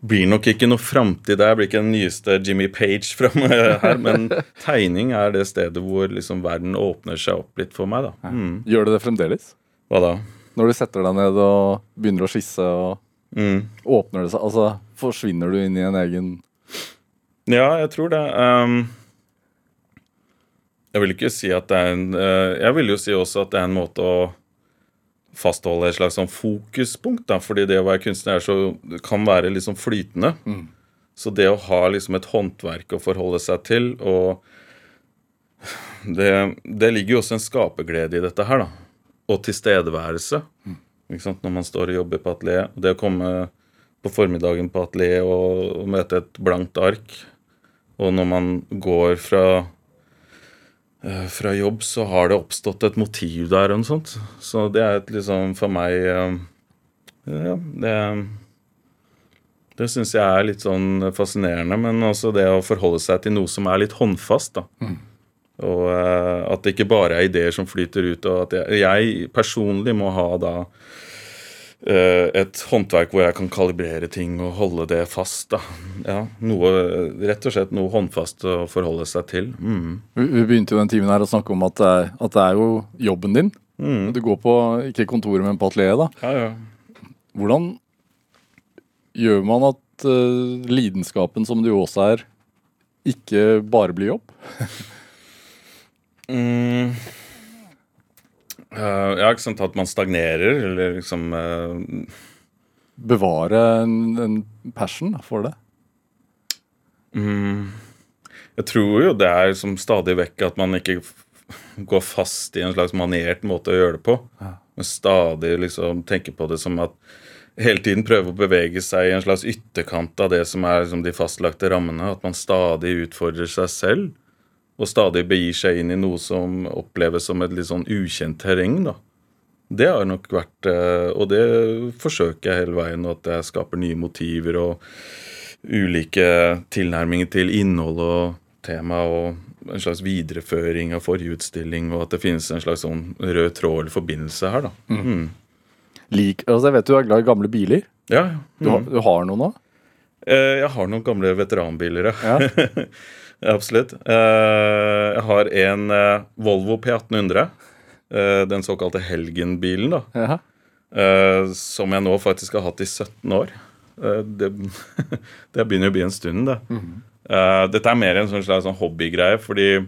blir nok ikke noe framtid der. Blir ikke den nyeste Jimmy Page [laughs] framme her. Men tegning er det stedet hvor liksom verden åpner seg opp litt for meg, da. Mm. Gjør du det fremdeles? Hva da? Når du setter deg ned og begynner å skisse, og Mm. åpner det seg Altså, forsvinner du inn i en egen Ja, jeg tror det. Um, jeg vil ikke si at det er en eh, Jeg vil jo si også at det er en måte å fastholde et slags sånn fokuspunkt, da, fordi det å være kunstner er så, kan være litt sånn flytende. Så det å ha liksom et håndverk å forholde seg til, og det, det ligger jo også en skaperglede i dette her, da. Og tilstedeværelse. Ikke sant? Når man står og jobber på atelier. Det å komme på formiddagen på atelier og, og møte et blankt ark, og når man går fra fra jobb, så har det oppstått et motiv der og noe sånt. Så det er et liksom for meg eh, Ja, det Det syns jeg er litt sånn fascinerende, men også det å forholde seg til noe som er litt håndfast, da. Og eh, at det ikke bare er ideer som flyter ut, og at jeg, jeg personlig må ha da eh, et håndverk hvor jeg kan kalibrere ting og holde det fast. Ja, noe, Rett og slett noe håndfast å forholde seg til. Mm. Vi begynte jo den timen her å snakke om at det er, at det er jo jobben din. Mm. Du går på ikke kontoret, men på atelieret. da. Ja, ja. Hvordan gjør man at uh, lidenskapen som du også er, ikke bare blir jobb? [laughs] Mm. Eh, ja, ikke sant at man stagnerer, eller liksom uh... Bevare en, en passion for det? mm, Jeg tror jo det er som stadig vekk at man ikke går fast i en slags maniert måte å gjøre det på. Ja. Men stadig liksom tenker på det som at hele tiden prøve å bevege seg i en slags ytterkant av det som er liksom de fastlagte rammene. At man stadig utfordrer seg selv, og stadig begir seg inn i noe som oppleves som et litt sånn ukjent terreng. da. Det har nok vært eh, Og det forsøker jeg hele veien, at jeg skaper nye motiver og ulike tilnærminger til innhold og tema og en slags videreføring av forrige utstilling, og at det finnes en slags sånn rød tråd eller forbindelse her, da. Mm. Lik, altså jeg vet du er glad i gamle biler. Ja, Mm. Du, har, du har noen nå? Eh, Jeg har noen gamle veteranbiler, ja. [laughs] Absolutt. Eh, Jeg har en eh, Volvo P1800. eh, Den såkalte Helgen-bilen, da. Ja. eh, Som jeg nå faktisk har hatt i 17 år. Det, [laughs] det begynner å bli en stund, det. Eh, Dette er mer en sånn slags sånn hobbygreie, fordi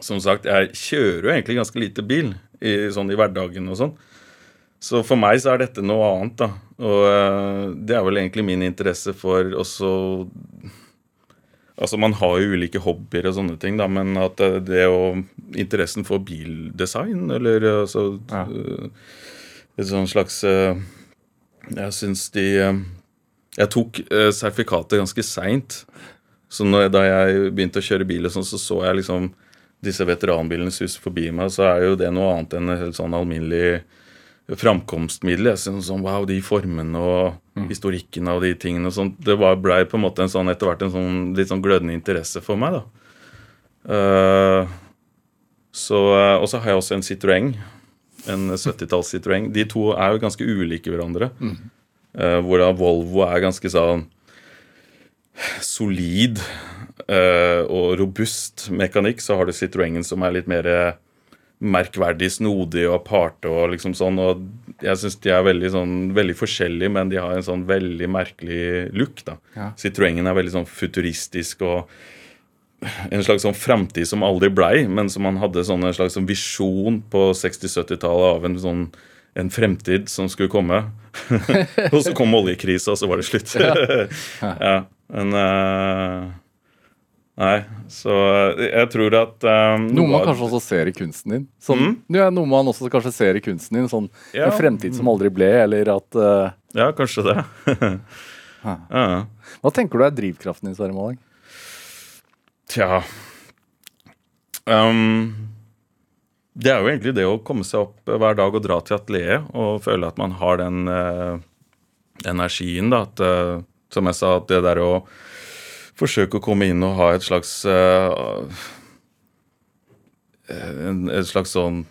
som sagt, jeg kjører jo egentlig ganske lite bil i, sånn i hverdagen og sånn. Så for meg så er dette noe annet, da. Og det er vel egentlig min interesse for også Altså Man har jo ulike hobbyer og sånne ting, da, men at eh, det å Interessen for bildesign, eller eh, altså Ja. eh, Et sånn slags Jeg syns de Jeg tok sertifikatet ganske seint. Så når, da jeg begynte å kjøre bil, og sånn, så så jeg liksom disse veteranbilene suse forbi meg, så er jo det noe annet enn en helt sånn alminnelig framkomstmiddel. Jeg synes sånn, wow, de formene og historikken av de tingene og sånt. Det blei ble på en måte en sånn, etter hvert en sånn litt sånn glødende interesse for meg, da. Uh, så, og så har jeg også en Citroën. En 70-talls Citroën. De to er jo ganske ulike hverandre. Eh, hvor da Volvo er ganske sånn solid uh, og robust mekanikk, så har du Citroën som er litt mer merkverdig snodig og aparte og liksom sånn. Og jeg syns de er veldig sånn veldig forskjellige, men de har en sånn veldig merkelig look, da. Ja. Citroën er veldig sånn futuristisk og en slags sånn framtid som aldri blei, men som man hadde sånn en slags sånn visjon på 60-70-tallet av en sånn en fremtid som skulle komme. [laughs] og så kom oljekrisa, og så var det slutt. ja. [laughs] Men uh, Nei, så jeg tror at um, Noe man kanskje også ser i kunsten din. Sånn, mm? ja, noe man også kanskje ser i kunsten din. Sånn ja. en fremtid som aldri ble, eller at uh, Ja, kanskje det. [laughs] ja. Hva tenker du er drivkraften din, Sverre Maling? Tja um, Det er jo egentlig det å komme seg opp hver dag og dra til atelieret og føle at man har den uh, energien, da. At, uh, som jeg sa, at det der å forsøke å komme inn og ha et slags uh, en, et slags sånn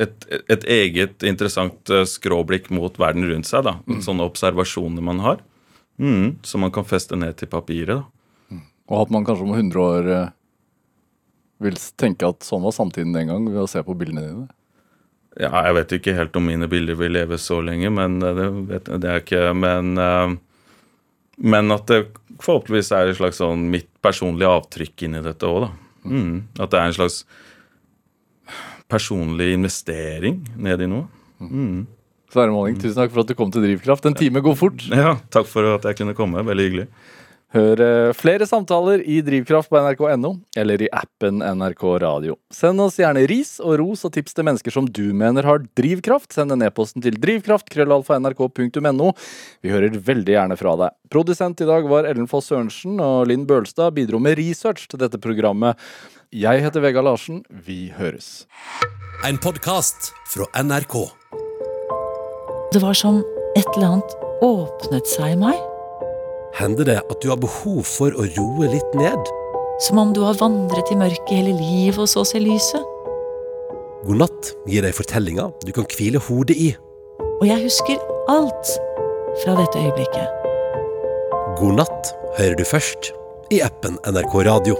et, et, eget interessant uh, skråblikk mot verden rundt seg. da, mm. Sånne observasjoner man har. Mm, som man kan feste ned til papiret. da. Mm. Og at man kanskje om 100 år uh, vil tenke at sånn var samtiden den gang, ved å se på bildene dine? Ja, jeg vet ikke helt om mine bilder vil leve så lenge, men det, vet, det er ikke Men men at det forhåpentligvis er et slags sånn mitt personlige avtrykk inni dette òg, da. Mm. At det er en slags personlig investering ned i noe. Mm. Sverre Måling, tusen takk for at du kom til Drivkraft. En time går fort. Ja, takk for at jeg kunne komme. Veldig hyggelig. Hør eh, flere samtaler i Drivkraft på nrk.no eller i appen NRK Radio. Send oss gjerne ris og ros og tips til mennesker som du mener har drivkraft. Send en e-posten til drivkraft.krøllalfa.nrk.no. Vi hører veldig gjerne fra deg. Produsent i dag var Ellen Foss Sørensen, og Linn Bølstad bidro med research til dette programmet. Jeg heter Vega Larsen. Vi høres. En podkast fra NRK. Det var som et eller annet åpnet seg i meg. Hender det at du har behov for å roe litt ned? Som om du har vandret i mørket hele livet og så ser lyset. God natt gir deg fortellinger du kan hvile hodet i. Og jeg husker alt fra dette øyeblikket. God natt hører du først i appen NRK Radio.